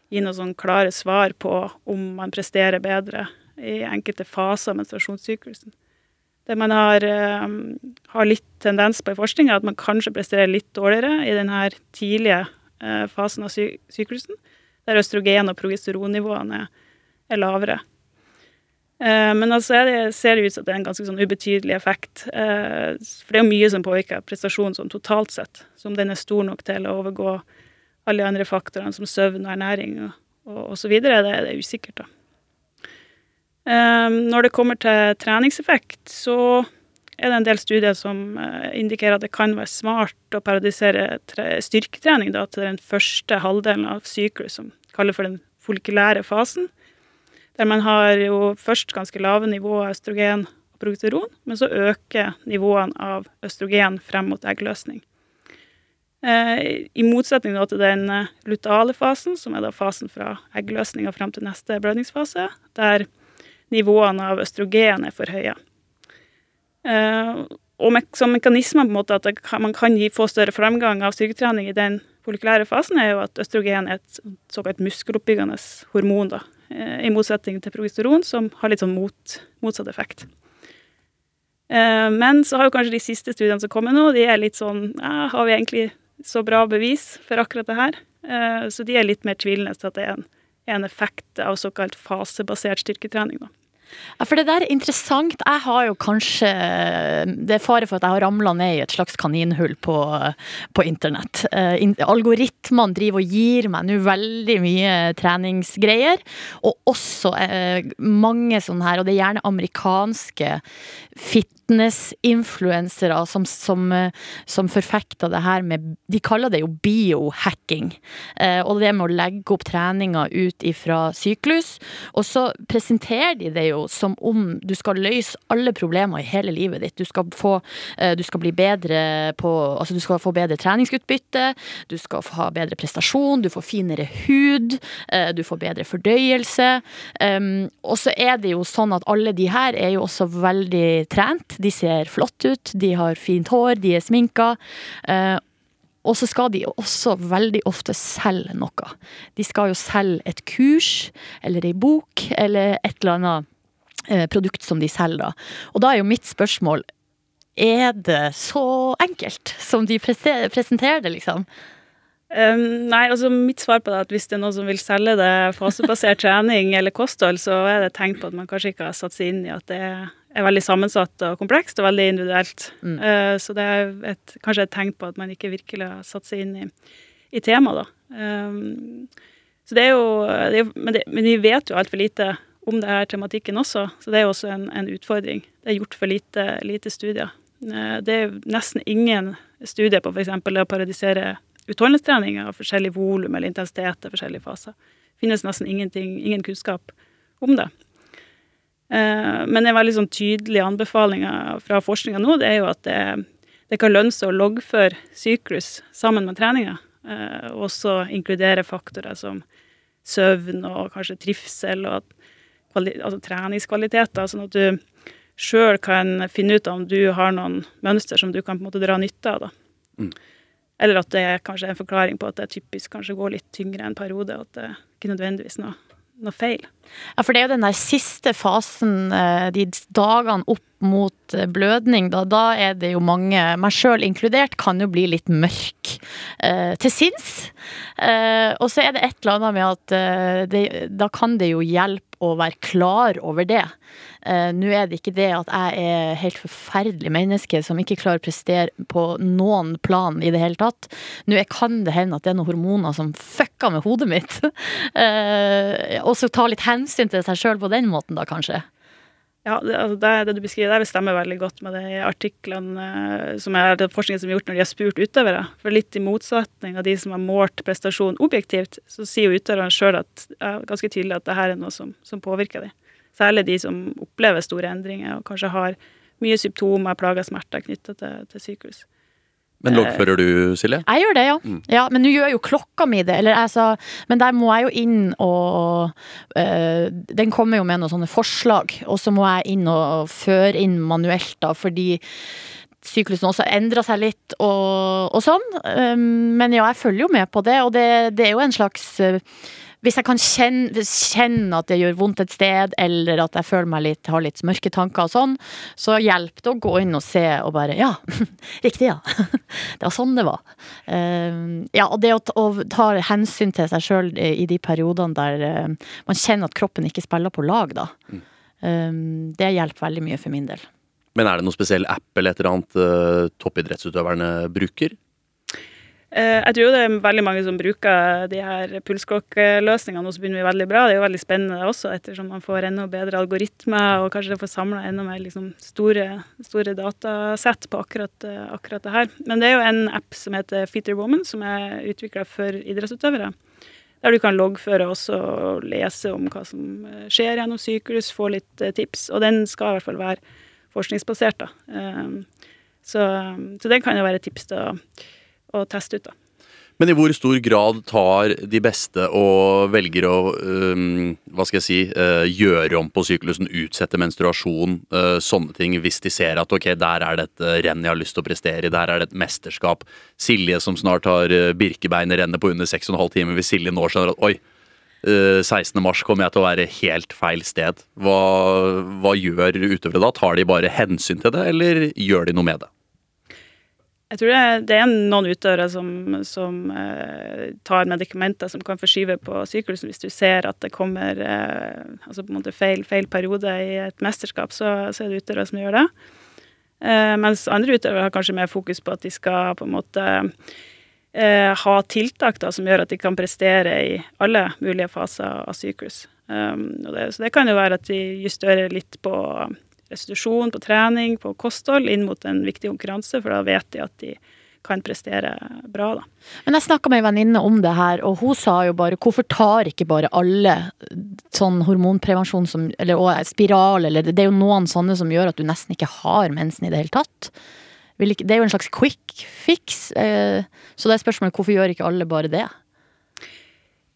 [SPEAKER 1] gi noen sånn klare svar på om man presterer bedre i enkelte faser av menstruasjonssyklusen. Det man har, um, har litt tendens på i forskninga, er at man kanskje presterer litt dårligere i denne tidlige uh, fasen av sy syklusen, der østrogen- og progesteronnivåene er lavere. Eh, men altså det, ser ut som det er en ganske sånn ubetydelig effekt. Eh, for det er jo mye som påvirker prestasjonen sånn totalt sett. som den er stor nok til å overgå alle de andre faktorene som søvn og ernæring og, og, og så videre, det, det er usikkert, da. Eh, når det kommer til treningseffekt, så er det en del studier som indikerer at det kan være smart å paradisere styrketrening da, til den første halvdelen av syklus, som kaller for den folkulære fasen. Der man har jo først ganske lave nivåer av østrogen og progesteron, men så øker nivåene av østrogen frem mot eggløsning. Eh, I motsetning til den lutale fasen, som er da fasen fra eggløsning og frem til neste blødningsfase, der nivåene av østrogen er for høye. Eh, og som mekanismer på en måte at man kan få større fremgang av styrketrening i den folikulære fasen, er jo at østrogen er et såkalt muskeloppbyggende hormon. da, Eh, i motsetning til progesteron, som har litt sånn mot, motsatt effekt. Eh, men så har jo kanskje de siste studiene som kommer nå, de er litt sånn ja, Har vi egentlig så bra bevis for akkurat det her? Eh, så de er litt mer tvilende til at det er en, en effekt av såkalt fasebasert styrketrening. da.
[SPEAKER 4] Ja, for det der er interessant. Jeg har jo kanskje Det er fare for at jeg har ramla ned i et slags kaninhull på, på internett. Uh, algoritmene driver og gir meg nå veldig mye treningsgreier. Og også uh, mange sånne her, og det er gjerne amerikanske fit fitness-influensere som, som, eh, som, forfekter det her med De kaller det jo biohacking. Eh, og det med å legge opp treninga ut ifra syklus. Og så presenterer de det jo som om du skal løse alle problemer i hele livet ditt. Du skal få eh, Du skal bli bedre på Altså du skal få bedre treningsutbytte, du skal ha bedre prestasjon, du får finere hud, du får bedre fordøyelse. Um, og så er det jo sånn at alle de her er jo også veldig trent de ser flott ut, de har fint hår, de er sminka. Eh, og så skal de også veldig ofte selge noe. De skal jo selge et kurs eller ei bok eller et eller annet eh, produkt som de selger. da. Og da er jo mitt spørsmål er det så enkelt som de presenterer det, liksom?
[SPEAKER 1] Um, nei, altså mitt svar på det er at hvis det er noen som vil selge det fasebasert trening eller kosthold, så er det et tegn på at man kanskje ikke har satt seg inn i at det er veldig sammensatt og komplekst og veldig individuelt. Mm. Uh, så det er et, kanskje et tegn på at man ikke virkelig har satt seg inn i, i temaet, da. Um, så det er jo, det er, men, det, men, vi vet jo altfor lite om det her tematikken også, så det er jo også en, en utfordring. Det er gjort for lite, lite studier. Uh, det er nesten ingen studier på f.eks. å paradisere utholdenhetstrening av forskjellig volum eller intensitet i forskjellige faser. Det finnes nesten ingenting, ingen kunnskap om det. Eh, men en veldig sånn tydelig anbefaling fra forskninga nå, det er jo at det, det kan lønne seg å loggføre syklus sammen med treninga. Eh, og også inkludere faktorer som søvn og kanskje trivsel og altså treningskvaliteter, sånn at du sjøl kan finne ut om du har noen mønster som du kan på en måte dra nytte av. da. Mm. Eller at det er kanskje en forklaring på at det er typisk kanskje går litt tyngre en periode, og at det ikke nødvendigvis noe, noe feil.
[SPEAKER 4] Ja, for det er jo den der siste fasen, eh, de dagene opp mot eh, blødning, da, da er det jo mange, meg sjøl inkludert, kan jo bli litt mørk eh, til sinns. Eh, og så er det et eller annet med at eh, det, da kan det jo hjelpe å være klar over det. Uh, Nå er det ikke det at jeg er helt forferdelig menneske som ikke klarer å prestere på noen plan i det hele tatt. Nå kan det hende at det er noen hormoner som fucker med hodet mitt. Uh, og så ta litt hensyn til seg sjøl på den måten, da, kanskje.
[SPEAKER 1] Ja, det, altså det, du beskriver der, stemmer veldig godt med de artiklene uh, som er den forskningen som er gjort når de har spurt utøvere. For litt i motsetning av de som har målt prestasjon objektivt, så sier jo utøverne sjøl er ganske tydelig at det her er noe som, som påvirker dem. Særlig de som opplever store endringer og kanskje har mye symptomer, plager, smerter knytta til, til sykehus.
[SPEAKER 2] Men loggfører du, Silje?
[SPEAKER 4] Jeg gjør det, ja. Mm. ja men nå gjør jo klokka mi det. Eller, altså, men der må jeg jo inn og øh, Den kommer jo med noen sånne forslag, og så må jeg inn og føre inn manuelt, da, fordi syklusen også endrer seg litt og, og sånn. Um, men ja, jeg følger jo med på det, og det, det er jo en slags uh, hvis jeg kan kjenne, kjenne, at det gjør vondt et sted, eller at jeg føler meg litt, har litt mørke tanker og sånn, så hjelper det å gå inn og se og bare Ja, riktig, ja. Det var sånn det var. Uh, ja, og det å, ta hensyn til seg sjøl i de periodene der uh, man kjenner at kroppen ikke spiller på lag, da. Mm. Um, det hjelper veldig mye for min del.
[SPEAKER 2] Men er det noen spesiell app eller et eller annet uh, toppidrettsutøverne bruker?
[SPEAKER 1] Eh, jeg tror det er veldig mange som bruker de her pulsklokkeløsningene, og så begynner vi veldig bra. Det er jo veldig spennende også, ettersom man får enda bedre algoritmer, og kanskje får samla enda mer liksom, store, store datasett på akkurat, eh, akkurat, det her. Men det er jo en app som heter Fitter Woman, som er utvikla for idrettsutøvere. Der du kan loggføre også og lese om hva som eh, skjer gjennom syklus, få litt tips. Og den skal i hvert fall være forskningsbasert, da. Så, så den kan jo være et tips til å å teste ut. da.
[SPEAKER 2] Men i hvor stor grad tar de beste og velger å um, hva skal jeg si, uh, gjøre om på syklusen, utsette menstruasjon, uh, sånne ting, hvis de ser at ok, der er det et uh, renn jeg har lyst til å prestere i, der er det et mesterskap. Silje som snart har uh, Birkebeinet rennet på under 6,5 timer, hvis Silje nå skjønner at oi, 16. mars kommer jeg til å være helt feil sted. Hva, hva gjør utøvere da? Tar de bare hensyn til det, eller gjør de noe med det?
[SPEAKER 1] Jeg tror det er, noen utøvere som, som eh, tar medikamenter som kan forskyve på syklusen. Hvis du ser at det kommer eh, altså på en måte feil, feil, periode i et mesterskap, så, så, er det utøvere som gjør det. Eh, mens andre utøvere har kanskje mer fokus på at de skal på en måte eh, ha tiltak da, som gjør at de kan prestere i alle mulige faser av syklus. Um, det, så det kan jo være at de justerer litt på restitusjon, på trening, på kosthold inn mot en viktig konkurranse, for da vet de at de kan prestere bra, da.
[SPEAKER 4] Men jeg snakka med ei venninne om det her, og hun sa jo bare hvorfor tar ikke bare alle sånn hormonprevensjon som Eller og spiral, eller Det er jo noen sånne som gjør at du nesten ikke har mensen i det hele tatt. Det er jo en slags quick fix, eh, så det er spørsmålet hvorfor gjør ikke alle bare det?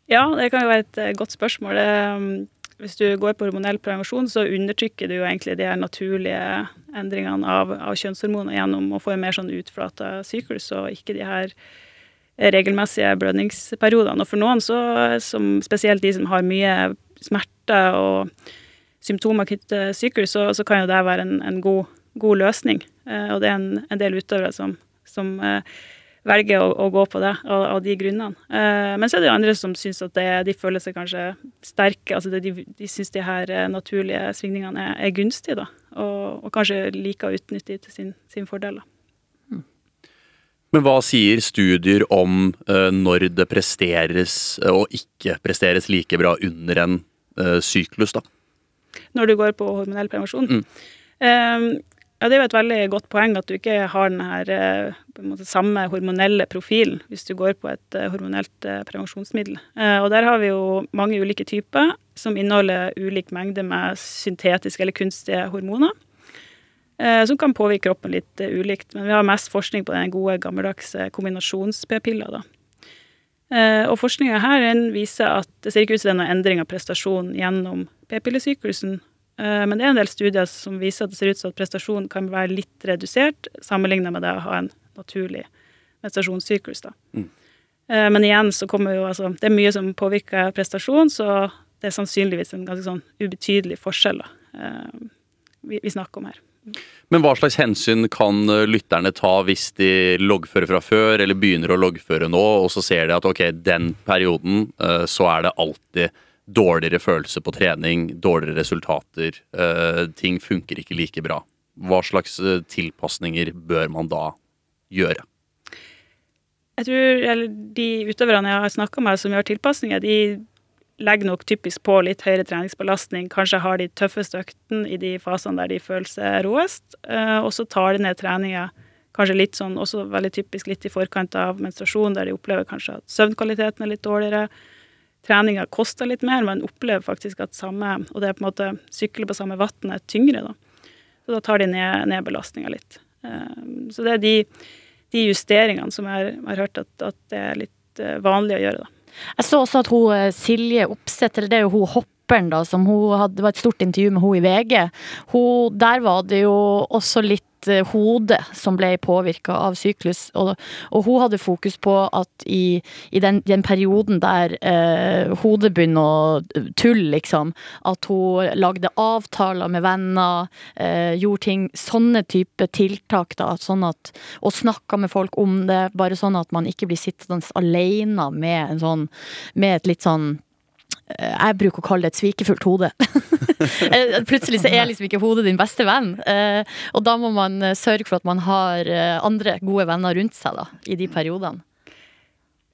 [SPEAKER 1] Ja, det kan jo være et eh, godt spørsmål. Hvis du går på hormonell prevensjon, så undertrykker du jo egentlig de her naturlige endringene av, av kjønnshormoner gjennom å få en mer sånn utflata syklus, og ikke de her regelmessige blødningsperiodene. Og for noen, så, som spesielt de som har mye smerte og symptomer knyttet til syklus, så, så, kan jo det være en, en god, god, løsning. Eh, og det er en, en del utøvere som, som eh, velger å, å, gå på det av, av de grunnene. Eh, men så er det jo andre som syns at det, de føler seg kanskje sterke. altså det, De, de syns de her eh, naturlige svingningene er, er gunstige, da. Og, og, kanskje liker å utnytte de til sin, sin fordel. da.
[SPEAKER 2] Men hva sier studier om uh, når det presteres og ikke presteres like bra under en uh, syklus, da?
[SPEAKER 1] Når du går på hormonell prevensjon? Mm. Um, ja, Det er jo et veldig godt poeng at du ikke har den her eh, måte, samme hormonelle profilen hvis du går på et eh, hormonelt eh, prevensjonsmiddel. Og Der har vi jo mange ulike typer som inneholder ulik mengde med syntetiske eller kunstige hormoner. Som kan påvirke kroppen litt ulikt. Men vi har mest forskning på den gode, gammeldagse kombinasjons-p-pilla. Og forskninga her viser at det ser ikke ut som det er noen endring av prestasjon gjennom p-pillesyklusen men det er en del studier som viser at det ser ut som at prestasjonen kan være litt redusert sammenlignet med det å ha en naturlig menstruasjonssyklus. Mm. Eh, men igjen så kommer jo altså Det er mye som påvirker prestasjon, så det er sannsynligvis en ganske sånn ubetydelig forskjell da, eh, vi, vi snakker om her.
[SPEAKER 2] Men hva slags hensyn kan lytterne ta hvis de loggfører fra før, eller begynner å loggføre nå, og så ser de at ok, den perioden så er det alltid dårligere følelse på trening, dårligere resultater. Uh, ting funker ikke like bra. Hva slags uh, tilpasninger bør man da gjøre?
[SPEAKER 1] Jeg tror De utøverne jeg har snakka med som gjør tilpasninger, de legger nok typisk på litt høyere treningsbelastning. Kanskje har de tøffeste øktene i de fasene der de føler seg roest. Uh, og så tar de ned treninga kanskje litt sånn, også veldig typisk litt i forkant av menstruasjon, der de opplever kanskje at søvnkvaliteten er litt dårligere treninga koster litt mer, men opplever faktisk at samme Og det er på en måte sykle på samme vann er tyngre, da. Så da tar de ned, ned belastninga litt. Um, så det er de, de justeringene som jeg har hørt at, at, det er litt uh, vanlig å gjøre, da.
[SPEAKER 4] Jeg så også at hun eh, Silje Opseth, eller det er jo hun hopperen, da, som hun hadde, det var et stort intervju med hun i VG. Hun, der var det jo også litt Eh, hode som ble påvirka av syklus. Og, og, hun hadde fokus på at i, i den, den, perioden der eh, hodet begynner å tulle, liksom, at hun lagde avtaler med venner, eh, gjorde ting Sånne type tiltak, da. Sånn at, og snakka med folk om det, bare sånn at man ikke blir sittende alene med sånn Med et litt sånn Eh, jeg bruker å kalle det et svikefullt hode. Eh, plutselig så er liksom ikke hodet din beste venn. Eh, og da må man sørge for at man har andre gode venner rundt seg da, i de periodene.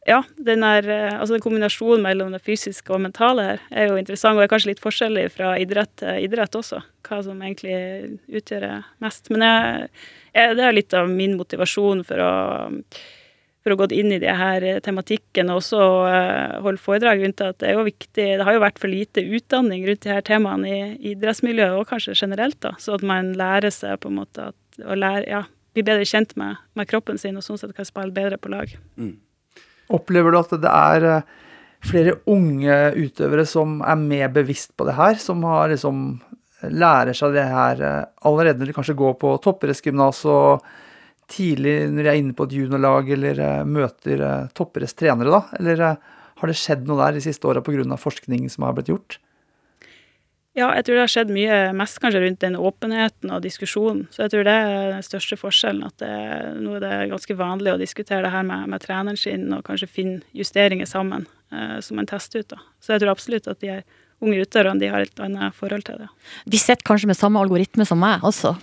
[SPEAKER 1] Ja, den, er, altså den kombinasjonen mellom det fysiske og mentale her er jo interessant, og er kanskje litt forskjellig fra idrett til idrett også. Hva som egentlig utgjør mest. Men jeg, jeg, det er litt av min motivasjon for å for å gå inn i de her eh, tematikken og også uh, holde foredrag rundt at det er jo viktig Det har jo vært for lite utdanning rundt de her temaene i idrettsmiljøet, og kanskje generelt, da, så at man lærer seg på en måte at, å lære, ja, bli bedre kjent med, med, kroppen sin, og sånn sett kan spille bedre på lag. Mm.
[SPEAKER 3] Opplever du at det er eh, flere unge utøvere som er mer bevisst på det her, som har liksom lærer seg det her allerede når de kanskje går på toppidrettsgymnas og tidlig når de er inne på et juniorlag eller uh, møter eh, topperes trenere, da? Eller uh, har det skjedd noe der de siste åra pga. forskning som har blitt gjort?
[SPEAKER 1] Ja, jeg tror det har skjedd mye, mest kanskje rundt den åpenheten og diskusjonen. Så jeg tror det er den største forskjellen. At det, nå er det ganske vanlig å diskutere det her med, med treneren sin og kanskje finne justeringer sammen eh, som en test ut. da. Så jeg tror absolutt at de her unge utøverne de har et annet forhold til det.
[SPEAKER 4] De sitter kanskje med samme algoritme som meg også,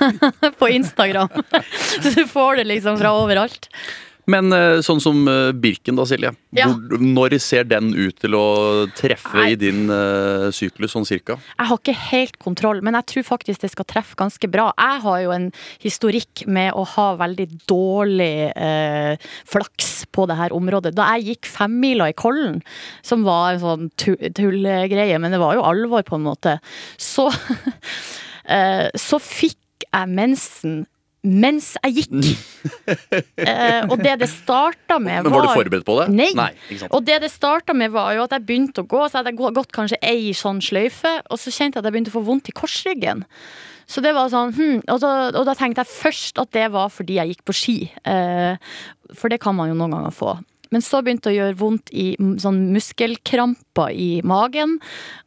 [SPEAKER 4] på Instagram. Så du får det liksom fra overalt.
[SPEAKER 2] Men eh, sånn som eh, Birken da, Silje.
[SPEAKER 4] Ja.
[SPEAKER 2] Hvor, når ser den ut til å treffe
[SPEAKER 4] Nei.
[SPEAKER 2] i din uh, syklus, sånn cirka?
[SPEAKER 4] Jeg har ikke helt kontroll, men jeg tror faktisk det skal treffe ganske bra. Jeg har jo en historikk med å ha veldig dårlig uh, flaks på det her området. Da jeg gikk femmila i Kollen, som var en sånn tullgreie, tullegreie, men det var jo alvor på en måte, så, uh, så fikk jeg mensen mens jeg gikk. eh, og det det starta med, var
[SPEAKER 2] Men var du forberedt på det?
[SPEAKER 4] Nei.
[SPEAKER 2] Nei?
[SPEAKER 4] Og det det starta med, var jo at jeg begynte å gå. Så hadde jeg gått kanskje ei sånn sløyfe, og så kjente jeg at jeg begynte å få vondt i korsryggen. Så det var sånn, hmm, og, da, og da tenkte jeg først at det var fordi jeg gikk på ski. Eh, for det kan man jo noen ganger få. Men så begynte det å gjøre vondt i sånn muskelkramper i magen.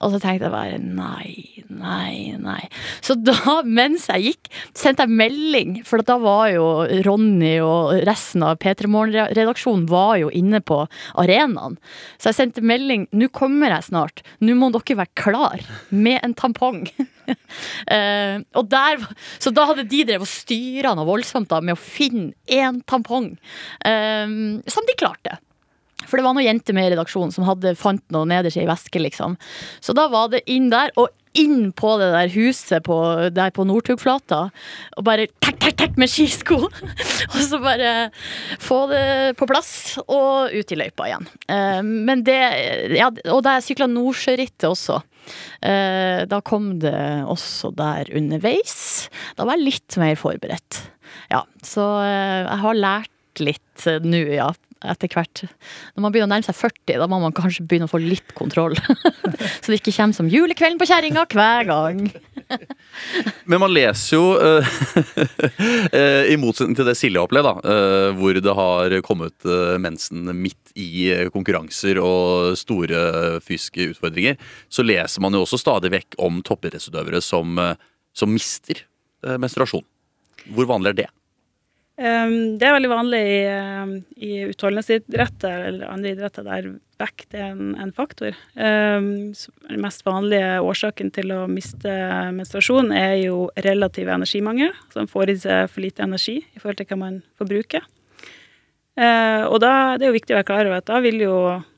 [SPEAKER 4] Og så tenkte jeg bare nei, nei, nei. Så da, mens jeg gikk, sendte jeg melding. For da var jo Ronny og resten av P3 Morgen-redaksjonen var jo inne på arenaen. Så jeg sendte melding 'Nå kommer jeg snart. Nå må dere være klar med en tampong'. Eh, og der, så da hadde de drevet og styra noe voldsomt da, med å finne én tampong. eh, som de klarte. For det var noen jenter med i redaksjonen som hadde fant noe nederst i ei veske, liksom. Så da var det inn der, og inn på det der huset på, der på Northugflata. Og bare tek, tek, tek med skisko. og så bare få det på plass, og ut i løypa igjen. Eh, men det Ja, og da jeg sykla Nordsjørittet også. Eh, da kom det også der underveis. Da var jeg litt mer forberedt. Ja, så eh, jeg har lært litt nå, ja. Etter hvert. Når man begynner å nærme seg 40, da må man kanskje begynne å få litt kontroll. så det ikke kommer som julekvelden på kjerringa hver gang.
[SPEAKER 2] Men man leser jo, eh, eh, i motsetning til det Silje har opplevd, eh, hvor det har kommet mensen midt i konkurranser og store fysiske utfordringer, så leser man jo også stadig vekk om toppidrettsutøvere som, som mister menstruasjon. Hvor vanlig er det?
[SPEAKER 1] Um, det er veldig vanlig i, um, i utholdenhetsidretter eller andre idretter der vekt er en, en faktor. Um, den mest vanlige årsaken til å miste menstruasjon er jo relativ energimangel. Så man får i seg for lite energi i forhold til hva man forbruker. Uh, og da det er jo viktig å være klar over at da vil jo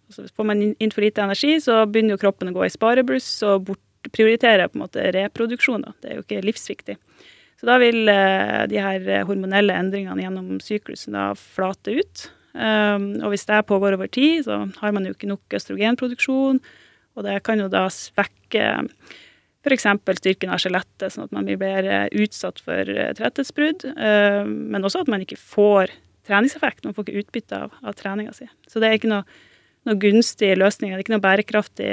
[SPEAKER 1] altså Får man inn for lite energi, så begynner jo kroppen å gå i sparebluss og bort, prioriterer på en måte reproduksjon. Da. Det er jo ikke livsviktig. Så da vil eh, de her hormonelle endringene gjennom syklusen da flate ut. Um, og hvis det pågår over tid, så har man jo ikke nok østrogenproduksjon, og det kan jo da svekke f.eks. styrken av skjelettet, sånn at man blir eh, utsatt for eh, tretthetsbrudd. Uh, men også at man ikke får treningseffekt, man får ikke utbytte av, av treninga si. Så det er ikke noe, noe gunstig løsning, det er ikke noe bærekraftig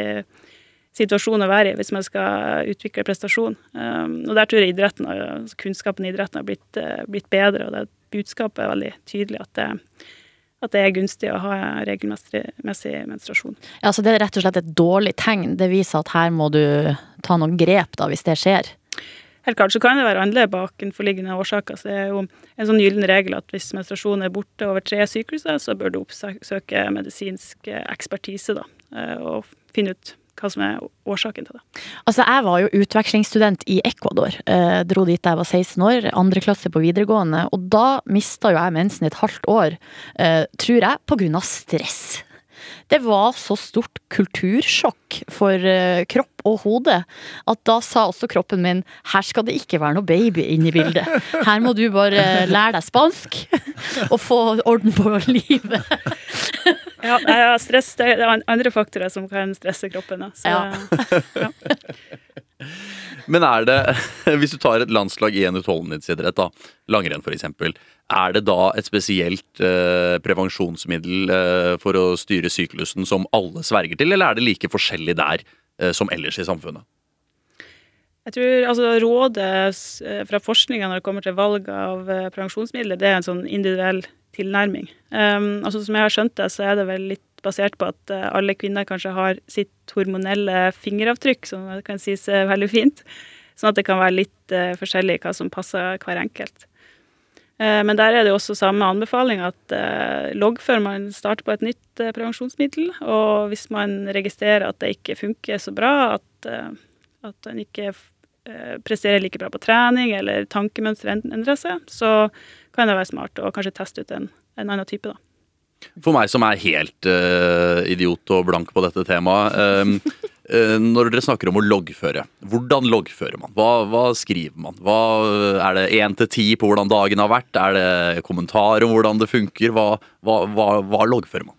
[SPEAKER 1] situasjon å være i hvis man skal utvikle prestasjon. Um, og der tror jeg idretten, og kunnskapen i idretten har blitt, eh, blitt bedre, og det budskapet er veldig tydelig at det, at det er gunstig å ha regelmessig menstruasjon.
[SPEAKER 4] Ja, så det er rett og slett et dårlig tegn. Det viser at her må du ta noen grep da, hvis det skjer.
[SPEAKER 1] Helt klart så kan det være andre bakenforliggende årsaker. så det er jo en sånn gyllen regel at hvis menstruasjonen er borte over tre sykluser, så bør du oppsøke medisinsk eh, ekspertise da, eh, og finne ut hva som er årsaken til det.
[SPEAKER 4] Altså, jeg var jo utvekslingsstudent i Ecuador. Eh, dro dit da jeg var 16 år, andre klasse på videregående. Og da mista jo jeg mensen i et halvt år, eh, tror jeg, av stress. Det var så stort kultursjokk for eh, kropp og hode at da sa også kroppen min her skal det ikke være noe baby inne i bildet. Her må du bare lære deg spansk og få orden på livet.
[SPEAKER 1] Ja, ja, stress, det er andre faktorer som kan stresse kroppen. da. Så,
[SPEAKER 4] Ja.
[SPEAKER 1] ja.
[SPEAKER 2] Men er det, hvis du tar et landslag i en utholdenhetsidrett, da, langrenn f.eks., er det da et spesielt eh, prevensjonsmiddel eh, for å styre syklusen som alle sverger til, eller er det like forskjellig der eh, som ellers i samfunnet?
[SPEAKER 1] Jeg tror altså, Rådet eh, fra forskninga når det kommer til valg av eh, prevensjonsmidler, det er en sånn individuell tilnærming. Um, altså, som jeg har skjønt det, så er det vel litt basert på at uh, alle kvinner kanskje har sitt hormonelle fingeravtrykk, som kan sies er veldig fint. Sånn at det kan være litt uh, forskjellig hva som passer hver enkelt. Uh, men der er det også samme anbefaling at logg før man starter på et nytt prevensjonsmiddel. Og hvis man registrerer at det ikke funker så bra, at, at man ikke presterer like bra på trening, eller tankemønsteret endrer seg, så kan det være smart å kanskje teste ut en, en annen type, da.
[SPEAKER 2] For meg som er helt uh, idiot og blank på dette temaet. Uh, uh, når dere snakker om å loggføre, hvordan loggfører man? Hva, hva skriver man? Hva, er det én til ti på hvordan dagen har vært? Er det kommentarer om hvordan det funker? Hva, hva loggfører man?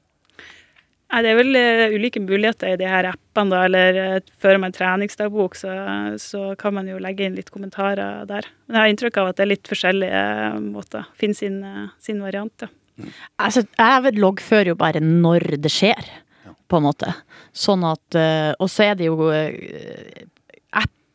[SPEAKER 1] Nei, Det er vel uh, ulike muligheter i de her appene. da, eller uh, Fører man treningsdagbok, så, så, kan man jo legge inn litt kommentarer der. Men jeg har inntrykk av at det er litt forskjellige uh, måter. Finne sin, sin variant. ja.
[SPEAKER 4] Mm. Altså, jeg loggfører jo bare når det skjer, på en måte. Sånn at Og så er det jo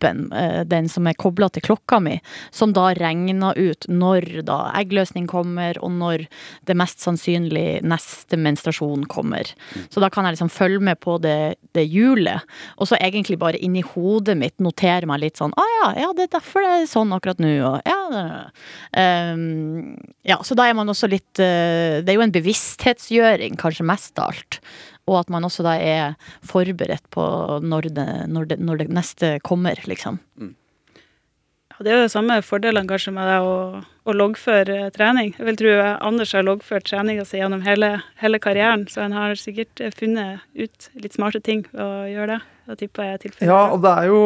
[SPEAKER 4] appen, eh, den som er kobla til klokka mi, som da regner ut når da eggløsning kommer, og når det mest sannsynlig neste menstruasjon kommer. Så da kan jeg liksom følge med på det, det hjulet, og så egentlig bare inni hodet mitt notere meg litt sånn Å ah, ja, ja, det er derfor det er sånn akkurat nå, og ja, um, ja, så da er man også litt uh, Det er jo en bevissthetsgjøring, kanskje mest av alt og at man også da er forberedt på når det, når det, når det neste kommer, liksom. Mm.
[SPEAKER 1] Det er jo de samme fordelene kanskje med det å, å loggføre trening. Jeg vil tro Anders har loggført treninga si gjennom hele, hele, karrieren, så han har sikkert funnet ut litt smarte ting å gjøre det. Da tipper jeg tilfellet.
[SPEAKER 3] Ja, og det er jo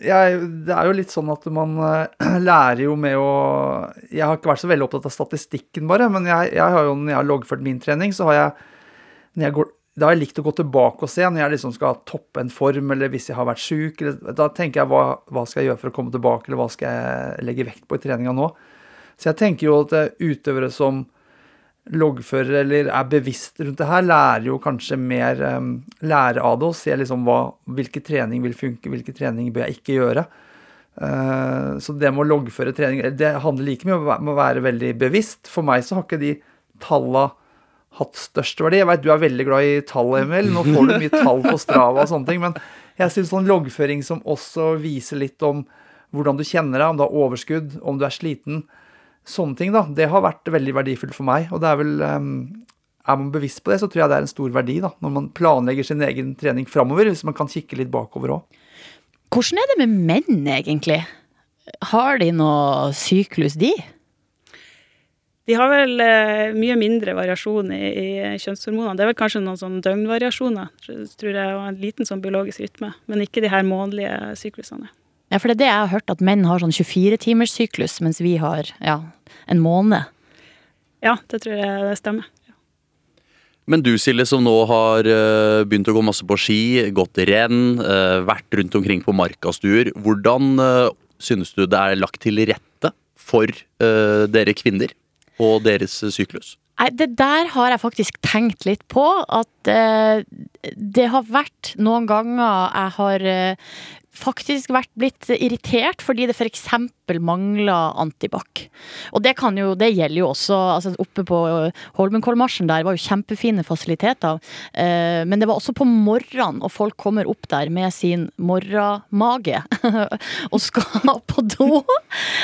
[SPEAKER 3] jeg, det er jo litt sånn at man uh, lærer jo med å Jeg har ikke vært så veldig opptatt av statistikken, bare, men jeg, jeg har jo, når jeg har loggført min trening, så har jeg Når jeg går da har jeg likt å gå tilbake og se når jeg liksom skal toppe en form, eller hvis jeg har vært sjuk. Da tenker jeg hva, hva, skal jeg gjøre for å komme tilbake, eller hva skal jeg legge vekt på i treninga nå? Så jeg tenker jo at eh, utøvere som loggfører eller er bevisst rundt det her, lærer jo kanskje mer um, lære av det og ser liksom hva, hvilken trening vil funke, hvilken trening bør jeg ikke gjøre. Uh, så det med å loggføre trening, det handler like mye om å være veldig bevisst. For meg så har ikke de talla hatt størst verdi. Jeg vet du er veldig glad i tall, Emil. Nå får du mye tall på Strava og sånne ting. Men jeg syns sånn loggføring som også viser litt om hvordan du kjenner deg, om du har overskudd, om du er sliten, sånne ting, da, det har vært veldig verdifullt for meg. Og det er vel um, Er man bevisst på det, så tror jeg det er en stor verdi, da, når man planlegger sin egen trening framover, hvis man kan kikke litt bakover òg.
[SPEAKER 4] Hvordan er det med menn, egentlig? Har de noe syklus, de?
[SPEAKER 1] De har vel eh, mye mindre variasjon i, i, kjønnshormonene. Det er vel kanskje noen sånn døgnvariasjoner, tror jeg, og en liten sånn biologisk rytme. Men ikke de her månedlige syklusene.
[SPEAKER 4] Ja, for det er det jeg har hørt, at menn har sånn 24-timers syklus, mens vi har ja, en måned.
[SPEAKER 1] Ja, det tror jeg det stemmer.
[SPEAKER 2] Men du Silje, som nå har uh, begynt å gå masse på ski, gått renn, uh, vært rundt omkring på markastuer. Hvordan uh, synes du det er lagt til rette for dere kvinner og deres syklus?
[SPEAKER 4] Nei, Det der har jeg faktisk tenkt litt på. At eh, det har vært noen ganger jeg har eh, faktisk vært blitt irritert fordi det f.eks. mangler antibac. Og det, kan jo, det gjelder jo også altså Oppe på Holmenkollmarsjen der var jo kjempefine fasiliteter. Eh, men det var også på morgenen, og folk kommer opp der med sin morramage og skal på do.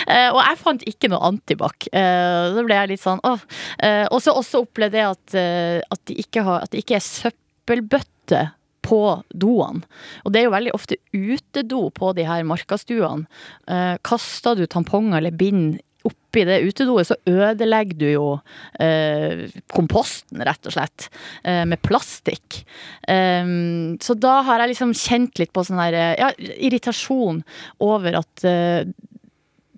[SPEAKER 4] Eh, og jeg fant ikke noe antibac. Eh, da ble jeg litt sånn åh. Eh, og så også opplevde jeg at, eh, at, de ikke har, at det ikke er søppelbøtte på doene. Og det er jo veldig ofte utedo på de her markastuene. Eh, kaster du tamponger eller bind oppi det utedoet, så ødelegger du jo eh, komposten, rett og slett, eh, med plastikk. Eh, så da har jeg liksom kjent litt på sånn her ja, irritasjon over at eh,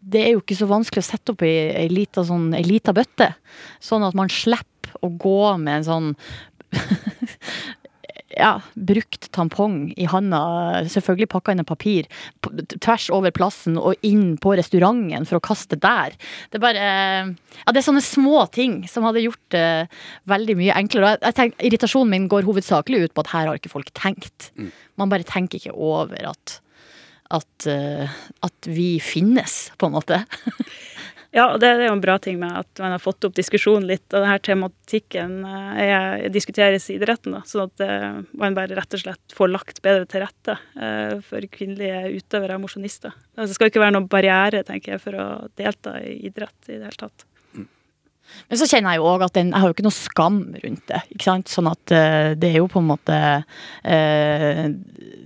[SPEAKER 4] det er jo ikke så vanskelig å sette opp i ei lita sånn, bøtte, sånn at man slipper å gå med en sånn ja, brukt tampong i handa, selvfølgelig pakka inn i papir, tvers over plassen og inn på restauranten for å kaste der. Det er bare Ja, det er sånne små ting som hadde gjort det veldig mye enklere. Jeg tenker, irritasjonen min går hovedsakelig ut på at her har ikke folk tenkt. Mm. Man bare tenker ikke over at at, uh, at vi finnes, på en måte.
[SPEAKER 1] Ja, og det, det er jo en bra ting med at man har fått opp diskusjonen litt, og denne tematikken eh, er, diskuteres i idretten, da, sånn at eh, man bare rett og slett får lagt bedre til rette eh, for kvinnelige utøvere og mosjonister. Altså, det skal ikke være noen barriere, tenker jeg, for å delta i idrett i det hele tatt.
[SPEAKER 4] Men så kjenner jeg jo òg at den, jeg har jo ikke noe skam rundt det. ikke sant? Sånn at uh, det er jo på en måte uh,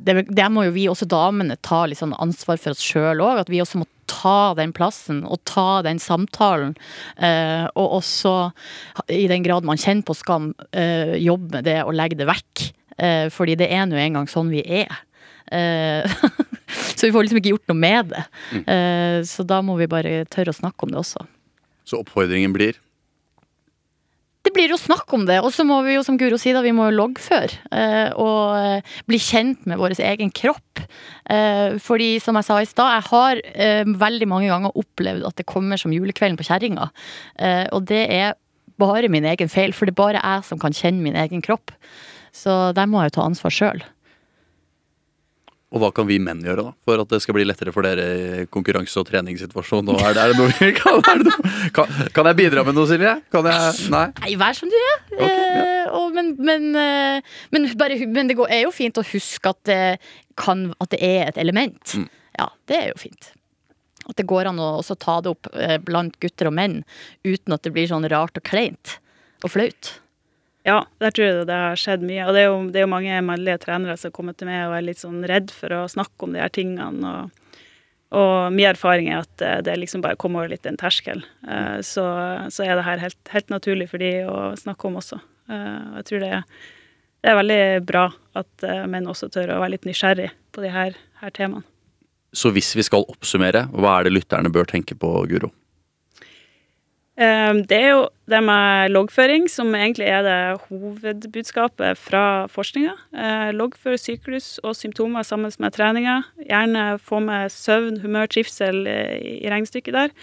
[SPEAKER 4] det, det, må jo vi også damene ta litt sånn ansvar for oss sjøl òg. At vi også må ta den plassen og ta den samtalen. Uh, og også, i den grad man kjenner på skam, jobbe med det og legge det vekk. fordi det er nå engang sånn vi er. så vi får liksom ikke gjort noe med det. Mm. så da må vi bare tørre å snakke om det også.
[SPEAKER 2] Så oppfordringen blir
[SPEAKER 4] det blir jo snakk om det. Og så må vi jo, som Guro sier, da, vi må jo loggføre. Eh, og eh, bli kjent med vår egen kropp. Eh, fordi, som jeg sa i stad, jeg har eh, veldig mange ganger opplevd at det kommer som julekvelden på kjerringa. Eh, og det er bare min egen feil, for det er bare jeg som kan kjenne min egen kropp. Så der må jeg jo ta ansvar sjøl.
[SPEAKER 2] Og hva kan vi menn gjøre da, for at det skal bli lettere for dere i konkurranse- og treningssituasjonen? Er, er, det noe vi kan, kan, kan, jeg bidra med noe, Silje? Kan jeg Nei?
[SPEAKER 4] Nei vær som du er. Okay, ja. eh, og, men, men, eh, men, bare, men, det er jo fint å huske at det, kan, at det er et element. Mm. Ja, det er jo fint. At det går an å også ta det opp eh, blant gutter og menn uten at det blir sånn rart og kleint og flaut.
[SPEAKER 1] Ja, der tror jeg det har skjedd mye. Og det er jo, det er jo mange mannlige trenere som har kommet til meg og er litt sånn redd for å snakke om de her tingene. Og, og min erfaring er at det liksom bare kommer over litt en terskel. Uh, så, så, er det her helt, helt, naturlig for de å snakke om også. Uh, jeg tror det det er, veldig bra at menn også tør å være litt nysgjerrig på de her, her temaene.
[SPEAKER 2] Så hvis vi skal oppsummere, hva er det lytterne bør tenke på, Guro?
[SPEAKER 1] Ehm, det er jo det med loggføring som egentlig er det hovedbudskapet fra forskninga. Eh, loggfør syklus og symptomer sammen med treninga. Gjerne få med søvn, humør, trivsel eh, i regnestykket der.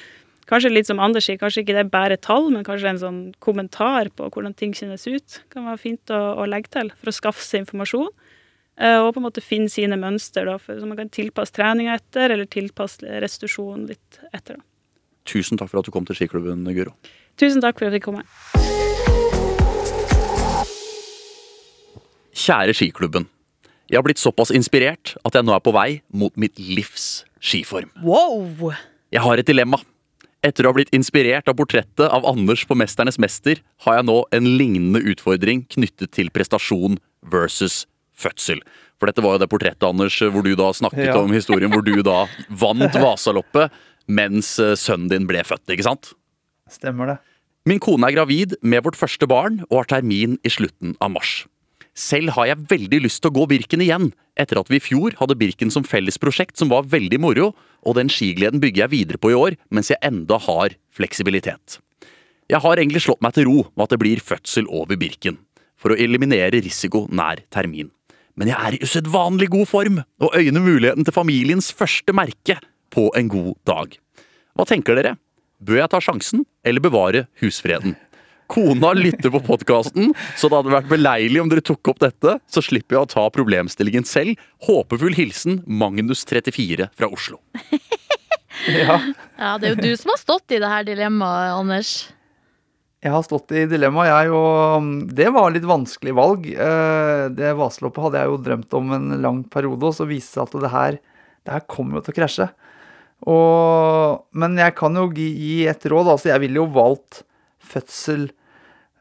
[SPEAKER 1] Kanskje litt som Anders sier, kanskje ikke det er bare tall, men kanskje en sånn kommentar på hvordan ting kjennes ut. Kan være fint å, å legge til for å skaffe seg informasjon. Eh, og på en måte finne sine mønster, da, for, så man kan tilpasse treninga etter, eller tilpasse restitusjon litt etter. da.
[SPEAKER 2] Tusen takk for at du kom til skiklubben, Guro.
[SPEAKER 1] Tusen takk for at jeg fikk komme.
[SPEAKER 2] Kjære skiklubben. Jeg har blitt såpass inspirert at jeg nå er på vei mot mitt livs skiform.
[SPEAKER 4] Wow!
[SPEAKER 2] Jeg har et dilemma. Etter å ha blitt inspirert av portrettet av Anders på Mesternes mester, har jeg nå en lignende utfordring knyttet til prestasjon versus fødsel. For dette var jo det portrettet, Anders, hvor du da snakket ja. om historien hvor du da vant Vasaloppet mens eh, sønnen din ble født, ikke sant?
[SPEAKER 3] Stemmer det.
[SPEAKER 2] Min kone er gravid med vårt første barn og har termin i slutten av mars. Selv har jeg veldig lyst til å gå Birken igjen, etter at vi i fjor hadde Birken som fellesprosjekt som var veldig moro, og den skigleden bygger jeg videre på i år, mens jeg enda har fleksibilitet. Jeg har egentlig slått meg til ro med at det blir fødsel over Birken, for å eliminere risiko nær termin. Men jeg er i usedvanlig god form, og øyner muligheten til familiens første merke på en god dag. Hva tenker dere? Bør jeg ta sjansen, eller bevare husfreden? Kona lytter på podkasten, så det hadde vært beleilig om dere tok opp dette. Så slipper jeg å ta problemstillingen selv. Håpefull hilsen Magnus34 fra Oslo.
[SPEAKER 4] ja. ja, det er jo du som har stått i det her dilemmaet, Anders.
[SPEAKER 3] Jeg har stått i dilemmaet, jeg, og det var litt vanskelig valg. Eh, det Vaseloppet hadde jeg jo drømt om en lang periode, og så viste det seg at det her, det her kommer jo til å krasje. Og, men jeg kan jo gi, gi et råd. Altså, jeg ville jo valgt fødsel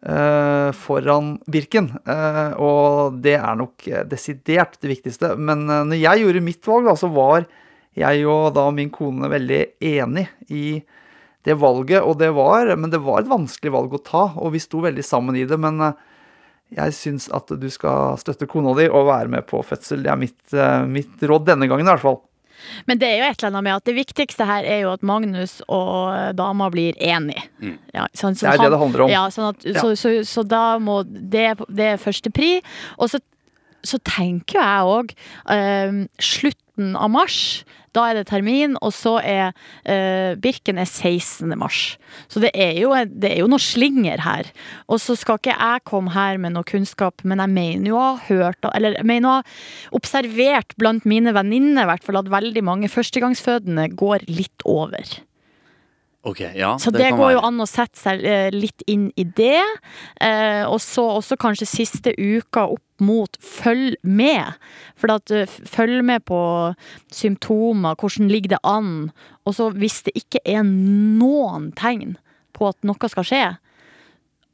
[SPEAKER 3] uh, foran Birken. Uh, og det er nok desidert det viktigste. Men uh, når jeg gjorde mitt valg, da, så var jeg og da min kone veldig enig i det valget. Og det var, men det var et vanskelig valg å ta, og vi sto veldig sammen i det. Men jeg syns at du skal støtte kona di og være med på fødsel. Det er mitt, mitt råd denne gangen, i hvert fall.
[SPEAKER 4] Men det er jo et eller annet med at det viktigste her er jo at Magnus og dama blir enige.
[SPEAKER 3] Mm. Ja, sånn, så det er han, det det handler om.
[SPEAKER 4] Ja, sånn at, ja. Så, så, så, da må det, det er første pri. Og så, så tenker jeg òg uh, slutten av mars da er det termin, og så er eh, Birken er 16. mars. Så det er, jo, det er jo noe slinger her. Og så skal ikke jeg komme her med noe kunnskap, men jeg mener jo å ha hørt Eller jeg mener å ha observert blant mine venninner fall at veldig mange førstegangsfødende går litt over.
[SPEAKER 2] Ok, ja,
[SPEAKER 4] Så det,
[SPEAKER 2] det
[SPEAKER 4] går jo an å sette seg eh, litt inn i det. Eh, og så også kanskje siste uka opp mot følg med. For at eh, følg med på symptomer, hvordan ligger det an. Og så hvis det ikke er noen tegn på at noe skal skje,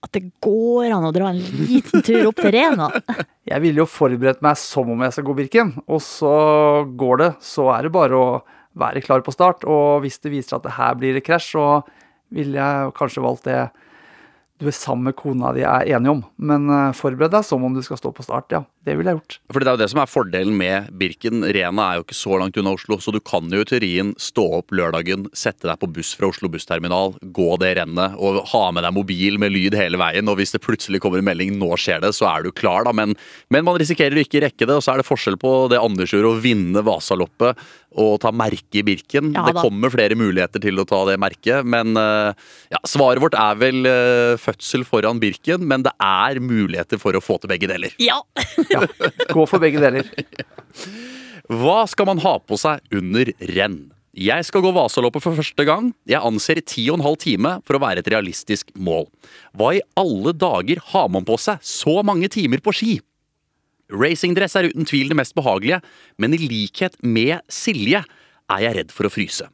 [SPEAKER 4] at det går an å dra en liten tur opp til Rena.
[SPEAKER 3] Jeg ville jo forberedt meg som om jeg skal gå Birken, og så går det. Så er det bare å være klar på start. Og hvis det viser seg at det her blir krasj, så ville jeg kanskje valgt det du er sammen med kona di er enige om. Men eh, forbered deg som om du skal stå på start, ja. Det ville jeg gjort.
[SPEAKER 2] For det er jo det som er fordelen med Birken. Rena er jo ikke så langt unna Oslo, så du kan jo i teorien stå opp lørdagen, sette deg på buss fra Oslo bussterminal, gå det rennet og ha med deg mobil med lyd hele veien. Og hvis det plutselig kommer en melding 'nå skjer det', så er du klar, da. Men, men man risikerer å ikke rekke det, og så er det forskjell på det Anders gjorde, å vinne Vasaloppet og ta merke i Birken.
[SPEAKER 4] Ja,
[SPEAKER 2] det kommer flere muligheter til å ta det merket, men eh, ja, svaret vårt er vel eh, fødsel foran Birken, men det er muligheter for å få til begge deler.
[SPEAKER 4] Ja!
[SPEAKER 3] Ja. Gå for begge deler.
[SPEAKER 2] Hva skal man ha på seg under renn? Jeg skal gå Vasaloppet for første gang. Jeg anser ti og en halv time for å være et realistisk mål. Hva i alle dager har man på seg så mange timer på ski? Racingdress er uten tvil det mest behagelige, men i likhet med Silje er jeg redd for å fryse.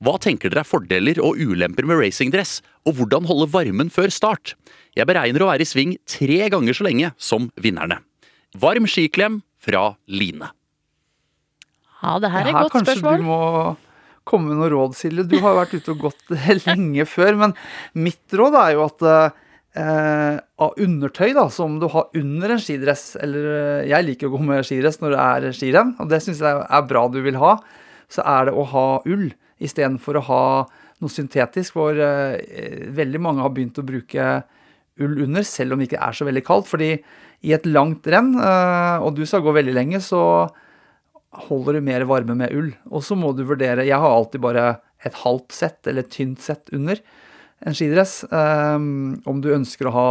[SPEAKER 2] Hva tenker dere er fordeler og ulemper med racingdress, og hvordan holde varmen før start? Jeg beregner å være i sving tre ganger så lenge som vinnerne. Varm skiklem fra Line.
[SPEAKER 4] Ja, det her er et godt
[SPEAKER 3] kanskje
[SPEAKER 4] spørsmål.
[SPEAKER 3] du må komme med noe råd, Silje. Du har vært ute og gått lenge før. Men mitt råd er jo at eh, av undertøy da, som du har under en skidress Eller eh, jeg liker å gå med skidress når det er skirenn, og det syns jeg er bra du vil ha. Så er det å ha ull istedenfor å ha noe syntetisk. hvor eh, veldig mange har begynt å bruke ull under, selv om det ikke er så veldig kaldt. fordi i et langt renn, eh, og du skal gå veldig lenge, så holder du mer varme med ull. Og så må du vurdere Jeg har alltid bare et halvt sett eller et tynt sett under en skidress. Um, om du ønsker å ha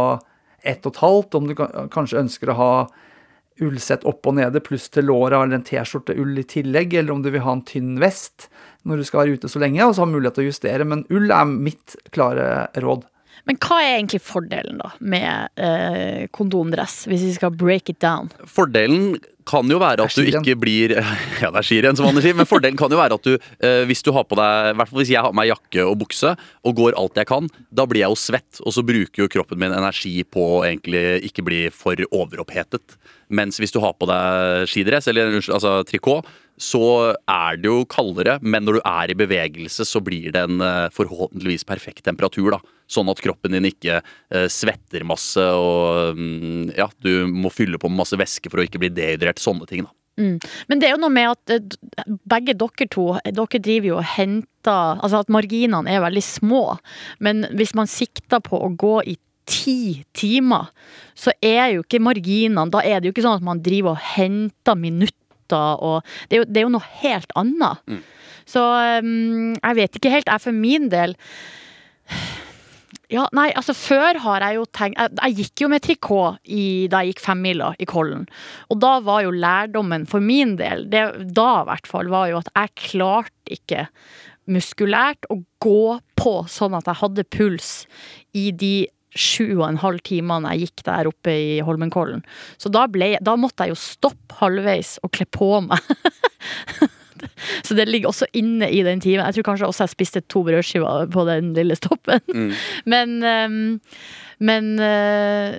[SPEAKER 3] ett og et halvt, om du kanskje ønsker å ha ullsett opp og nede pluss til låra eller en T-skjorte ull i tillegg, eller om du vil ha en tynn vest når du skal være ute så lenge, og så ha mulighet til å justere. Men ull er mitt klare råd.
[SPEAKER 4] Men hva er egentlig fordelen da med eh, kondomdress, hvis vi skal break it down?
[SPEAKER 2] Fordelen kan jo være at du ikke blir Ja, det er skirenn, som Anders sier. Men fordelen kan jo være at du, eh, hvis du har på deg I hvert fall hvis jeg har på meg jakke og bukse og går alt jeg kan, da blir jeg jo svett. Og så bruker jo kroppen min energi på å egentlig ikke bli for overopphetet. Mens hvis du har på deg skidress, eller altså trikot, så er det jo kaldere, men når du er i bevegelse, så blir det en eh, forhåpentligvis perfekt temperatur. da Sånn at kroppen din ikke eh, svetter masse og mm, ja, du må fylle på med masse væske for å ikke bli dehydrert. Sånne ting, da.
[SPEAKER 4] Men det er jo noe med at eh, begge dere to Dere driver jo og henter Altså at marginene er veldig små. Men hvis man sikter på å gå i ti timer, så er jo ikke marginene Da er det jo ikke sånn at man driver og henter minutter og Det er jo, det er jo noe helt annet. Så um, jeg vet ikke helt. Jeg for min del ja, nei, altså Før har jeg jo tenkt Jeg, jeg gikk jo med trikot i, da jeg gikk femmila i Kollen. Og da var jo lærdommen for min del, det, da i hvert fall, var jo at jeg klarte ikke muskulært å gå på sånn at jeg hadde puls i de sju og en halv timene jeg gikk der oppe i Holmenkollen. Så da, ble, da måtte jeg jo stoppe halvveis og kle på meg. Så det ligger også inne i den timen. Jeg tror kanskje også jeg spiste to brødskiver på den lille stoppen.
[SPEAKER 2] Mm.
[SPEAKER 4] Men ehm, Men eh,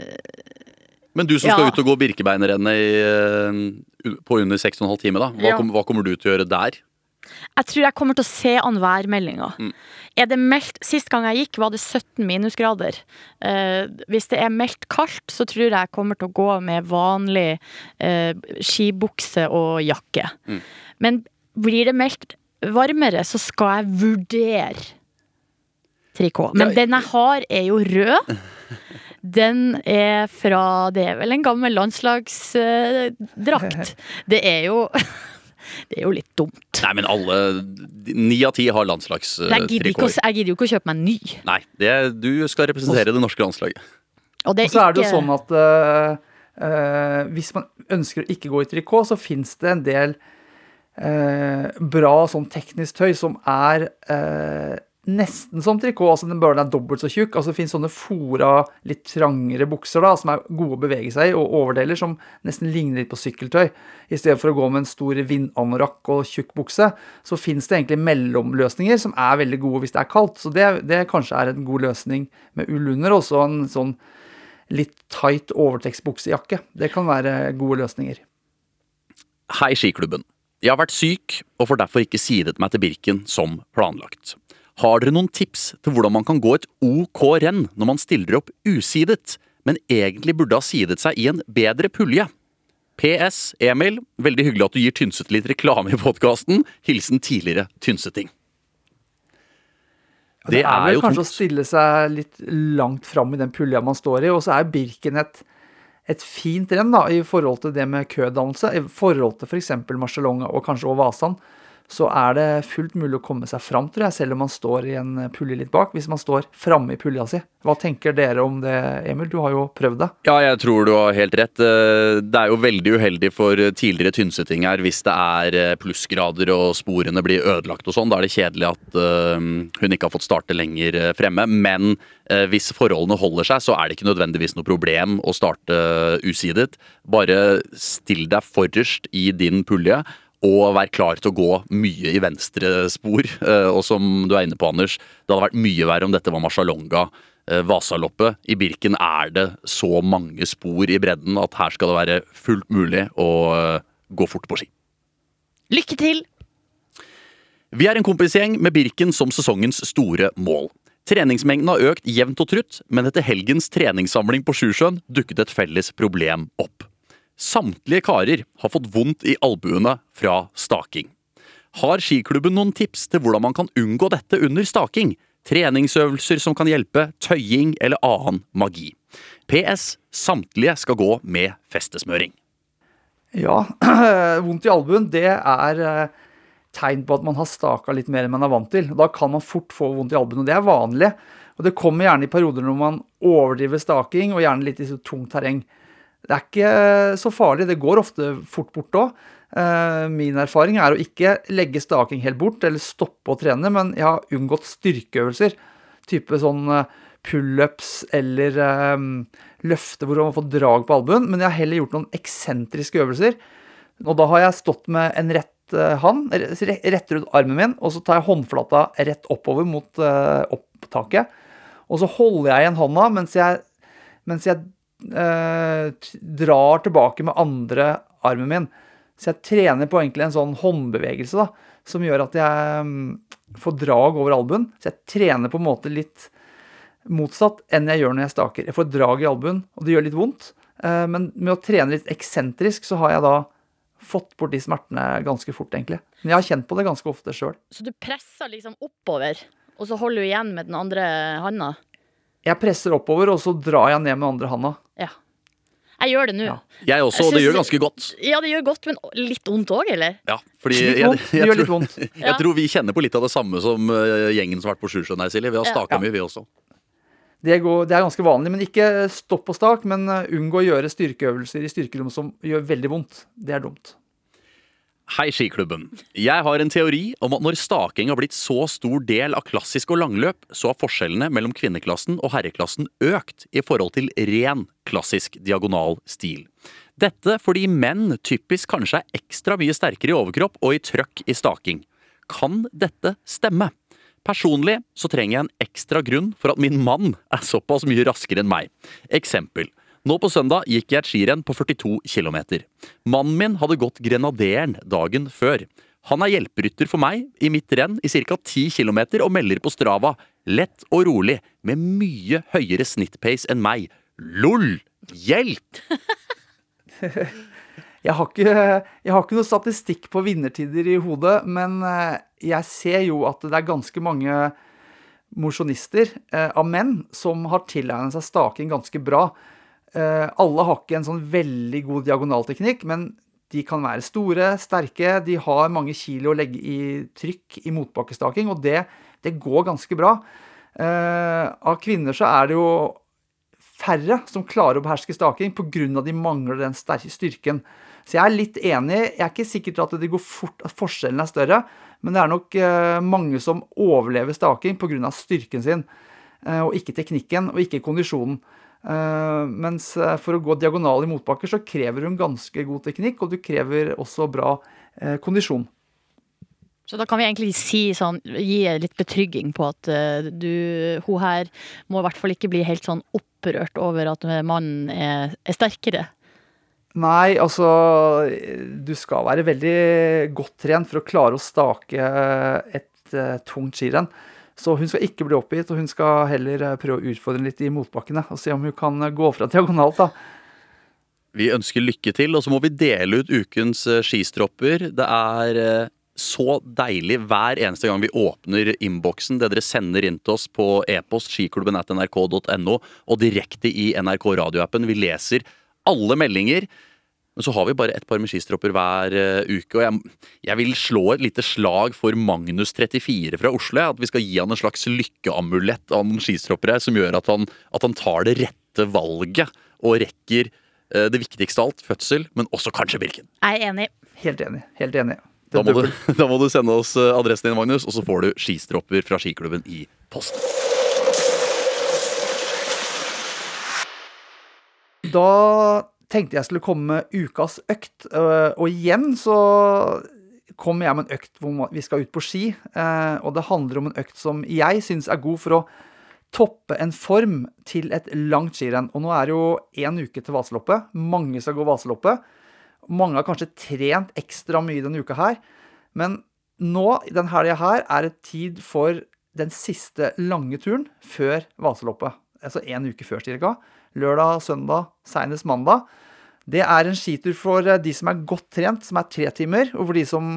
[SPEAKER 2] Men du som
[SPEAKER 4] Ja.
[SPEAKER 2] skal ut og gå Birkebeinerrennet eh, på under 6,5 timer, da. Hva,
[SPEAKER 4] Ja.
[SPEAKER 2] kom, hva kommer du til å gjøre der?
[SPEAKER 4] jeg tror jeg kommer til å se an værmeldinga.
[SPEAKER 2] Mm.
[SPEAKER 4] Er det meldt Sist gang jeg gikk, var det 17 minusgrader. Eh, hvis det er meldt kaldt, så tror jeg jeg kommer til å gå med vanlig eh, skibukse og jakke.
[SPEAKER 2] Mm.
[SPEAKER 4] Men blir det meldt varmere, så skal jeg vurdere trikot. Men den jeg har, er jo rød. Den er fra Det er vel en gammel landslagsdrakt. Det er jo Det er jo litt dumt.
[SPEAKER 2] Nei, men alle Ni av ti har landslagstrikoter.
[SPEAKER 4] jeg gidder jo ikke å kjøpe meg en ny.
[SPEAKER 2] Nei, det, du skal representere det norske landslaget.
[SPEAKER 4] Og det
[SPEAKER 3] Og så er det jo sånn at uh, uh, hvis man ønsker å ikke gå i trikot, så fins det en del eh, bra sånn teknisk tøy som er eh, nesten som trikot, altså den bare er dobbelt så tjukk. Altså Det finnes sånne fora, litt trangere bukser da, som er gode å bevege seg i, og overdeler som nesten ligner litt på sykkeltøy. I stedet for å gå med en stor vindanorakk og tjukk bukse, så finnes det egentlig mellomløsninger som er veldig gode hvis det er kaldt. Så det, det kanskje er en god løsning med ull under, også en sånn litt tight overtekstbuksejakke. Det kan være gode løsninger.
[SPEAKER 2] Hei, Skiklubben. Jeg har vært syk og får derfor ikke sidet meg til Birken som planlagt. Har dere noen tips til hvordan man kan gå et OK renn når man stiller opp usidet, men egentlig burde ha sidet seg i en bedre pulje? PS Emil, veldig hyggelig at du gir Tynset litt reklame i podkasten. Hilsen tidligere Tynseting.
[SPEAKER 3] Det, er, vel kanskje tungt. å stille seg litt langt fram i den pulja man står i, og så er Birken et et fint renn da, i forhold til det med kødannelse. I forhold til f.eks. For Marcialonga og kanskje også Vasan så er det fullt mulig å komme seg fram, tror jeg, selv om man står i en pulje litt bak. Hvis man står framme i pulja si. Hva tenker dere om det, Emil? Du har jo prøvd det.
[SPEAKER 2] Ja, jeg tror du har helt rett. Eh, det er jo veldig uheldig for tidligere tynnsettinger hvis det er eh, plussgrader og sporene blir ødelagt og sånn. Da er det kjedelig at eh, hun ikke har fått starte lenger fremme. Men hvis forholdene holder seg, så er det ikke nødvendigvis noe problem å starte usidet. Bare still deg forrest i din pulje og være klar til å gå mye i venstre spor. Eh, og som du er inne på, Anders, det hadde vært mye verre om dette var Marcialonga. Eh, Vasaloppet. I Birken er det så mange spor i bredden at her skal det være fullt mulig å eh, gå fort på ski.
[SPEAKER 4] Lykke til!
[SPEAKER 2] Vi er en kompisgjeng med Birken som sesongens store mål. Treningsmengden har økt jevnt og trutt, men etter helgens treningssamling på Sjusjøen dukket et felles problem opp. Samtlige karer har fått vondt i albuene fra staking. Har skiklubben noen tips til hvordan man kan unngå dette under staking? Treningsøvelser som kan hjelpe, tøying eller annen magi. PS. Samtlige skal gå med festesmøring.
[SPEAKER 3] Ja, vondt i albuen det er eh, tegn på at man har staka litt mer enn man er vant til. Da kan man fort få vondt i albuen, og det er vanlig. Og det kommer gjerne i perioder når man overdriver staking, og gjerne litt i så tungt terreng. Det er ikke så farlig. Det går ofte fort bort òg. Eh, min erfaring er å ikke legge staking helt bort eller stoppe å trene, men jeg har unngått styrkeøvelser. Type sånn eh, pullups eller um, løfte hvor man får drag på albuen. Men jeg har heller gjort noen eksentriske øvelser. Og da har jeg stått med en rett hånd rett rundt armen min, og så tar jeg håndflata rett oppover mot uh, opptaket. Og så holder jeg igjen hånda mens jeg, mens jeg eh, drar tilbake med andre armen min. Så jeg trener på egentlig en sånn håndbevegelse da, som gjør at jeg um, får drag over albuen. Så jeg trener på en måte litt motsatt enn jeg gjør når jeg staker. Jeg får drag i albuen, og det gjør litt vondt. Eh, men med å trene litt eksentrisk, så har jeg da fått bort de smertene ganske fort, egentlig. Men jeg har kjent på det ganske ofte sjøl.
[SPEAKER 4] Så du presser liksom oppover, og så holder du igjen med den andre handa?
[SPEAKER 3] Jeg presser oppover, og så drar jeg ned med andre handa.
[SPEAKER 4] Ja. Jeg gjør det nå. Ja.
[SPEAKER 2] Jeg også, og det gjør ganske godt.
[SPEAKER 4] Ja, det gjør godt, men litt vondt òg, eller?
[SPEAKER 2] Ja, fordi jeg, jeg, jeg, jeg, tror, jeg, tror, vi kjenner på litt av det samme som uh, gjengen som har vært på Sjusjøen her, Silje. Vi har staka ja. mye, vi også.
[SPEAKER 3] Det, går, det, er ganske vanlig, men ikke stopp og stak. Men uh, unngå å gjøre styrkeøvelser i styrkerom som gjør veldig vondt. Det er dumt.
[SPEAKER 2] Hei, Skiklubben. Jeg har en teori om at når staking har blitt så stor del av klassisk og langløp, så har forskjellene mellom kvinneklassen og herreklassen økt i forhold til ren klassisk diagonal stil. Dette fordi menn typisk kanskje er ekstra mye sterkere i overkropp og i trøkk i staking. Kan dette stemme? Personlig så trenger jeg en ekstra grunn for at min mann er såpass mye raskere enn meg. Eksempel. Nå på søndag gikk jeg et skirenn på 42 km. Mannen min hadde gått Grenaderen dagen før. Han er hjelperytter for meg i mitt renn i ca. 10 km og melder på Strava. Lett og rolig, med mye høyere snittpace enn meg. LOL! Hjelp!
[SPEAKER 3] Jeg har, ikke, jeg har ikke noe statistikk på vinnertider i hodet, men eh, jeg ser jo at det er ganske mange mosjonister eh, av menn som har tilegnet seg staking ganske bra. Eh, alle har ikke en sånn veldig god diagonalteknikk, men de kan være store, sterke. De har mange kilo å legge i trykk i motbakkestaking, og det, det går ganske bra. Eh, av kvinner så er det jo færre som klarer å beherske staking pga. de mangler den sterke styrken. Så jeg er litt enig. Jeg er ikke sikker til at det går fort, at forskjellen er større. Men det er nok eh, mange som overlever staking pga. styrken sin, eh, og ikke teknikken og ikke kondisjonen. Eh, mens eh, for å gå diagonal i motbakker så krever hun ganske god teknikk, og du krever også bra eh, kondisjon.
[SPEAKER 4] Så da kan vi egentlig si sånn, gi litt betrygging på at du, hun her må i hvert fall ikke bli helt sånn opprørt over at mannen er, er sterkere.
[SPEAKER 3] Nei, altså Du skal være veldig godt trent for å klare å stake et uh, tungt skirenn. Så hun skal ikke bli oppgitt, og hun skal heller uh, prøve å utfordre litt i motbakkene. Og se om hun kan gå fra diagonalt, da.
[SPEAKER 2] Vi ønsker lykke til, og så må vi dele ut ukens skistropper. Det er så deilig hver eneste gang vi åpner innboksen, det dere sender inn til oss på e-post skiklubben at nrk.no og direkte i NRK radioappen. Vi leser alle meldinger. Men så har vi bare et par med skistropper hver uh, uke. Og jeg, jeg, vil slå et lite slag for Magnus34 fra Oslo. At vi skal gi han en slags lykkeamulett av noen skistroppere som gjør at han, at han tar det rette valget og rekker uh, det viktigste av alt, fødsel, men også kanskje Birken.
[SPEAKER 4] Jeg er enig.
[SPEAKER 3] Helt enig. Helt enig.
[SPEAKER 2] Da må, du, da må, du, sende oss eh, adressen din, Magnus, og så får du skistropper fra skiklubben i posten.
[SPEAKER 3] Da tenkte jeg skulle komme med ukas økt, eh, og igjen så kommer jeg med en økt hvor vi skal ut på ski. Eh, og det handler om en økt som jeg syns er god for å toppe en form til et langt skirenn. Og nå er det jo én uke til Vaseloppet. Mange skal gå Vaseloppet. Mange har kanskje trent ekstra mye denne uka her. Men nå, den helga her, er det tid for den siste lange turen før Vaseloppet. Altså en uke før, cirka. Lørdag, søndag, seinest mandag. Det er en skitur for eh, de som er godt trent, som er tre timer, og for de som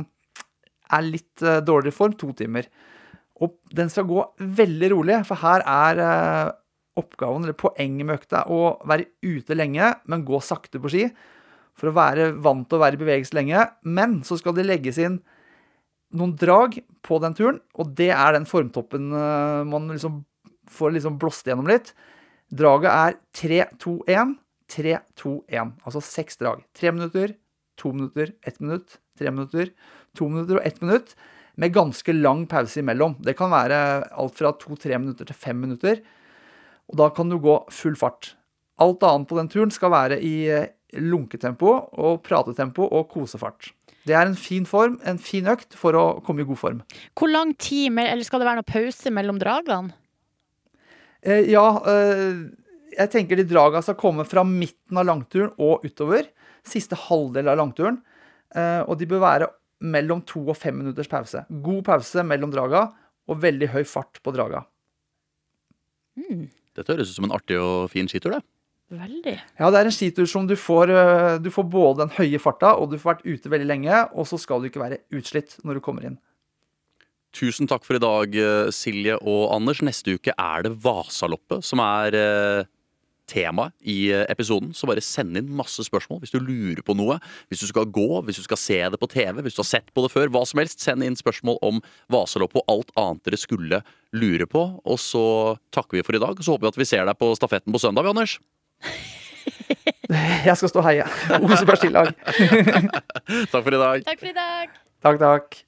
[SPEAKER 3] er litt eh, dårligere form, to timer. Og den skal gå veldig rolig, for her er eh, oppgaven, eller poenget med økta, å være ute lenge, men gå sakte på ski for å være vant til å være i bevegelse lenge. Men så skal det legges inn noen drag på den turen, og det er den formtoppen man liksom får liksom blåst gjennom litt. Draget er 3-2-1, 3-2-1. Altså seks drag. Tre minutter, to minutter, ett minutt, tre minutter, to minutter og ett minutt. Med ganske lang pause imellom. Det kan være alt fra to-tre minutter til fem minutter. Og da kan du gå full fart. Alt annet på den turen skal være i eh, lunketempo og pratetempo og kosefart. Det er en fin form, en fin økt for å komme i god form.
[SPEAKER 4] Hvor lang tid, eller skal det være noe pause mellom dragene?
[SPEAKER 3] Eh, ja, eh, jeg tenker de draga skal komme fra midten av langturen og utover. Siste halvdel av langturen. Eh, og de bør være mellom to og fem minutters pause. God pause mellom draga og veldig høy fart på draga.
[SPEAKER 2] Mm. Dette høres ut som en artig og fin skitur, det.
[SPEAKER 4] Veldig.
[SPEAKER 3] Ja, det er en skitur som du får Du får både den høye farta, og du får vært ute veldig lenge, og så skal du ikke være utslitt når du kommer inn.
[SPEAKER 2] Tusen takk for i dag, eh, Silje og Anders. Neste uke er det Vasaloppet som er temaet tema i episoden. Så bare send inn masse spørsmål hvis du lurer på noe. Hvis du skal gå, hvis du skal se det på TV, hvis du har sett på det før. Hva som helst. Send inn spørsmål om Vasaloppet og alt annet dere skulle lure på. Og så takker vi for i dag. Så håper vi at vi ser deg på stafetten på søndag, Anders.
[SPEAKER 3] Jeg skal stå og heie. Osebergs tillag.
[SPEAKER 2] takk for i dag.
[SPEAKER 4] Takk for i dag.
[SPEAKER 3] Takk, takk.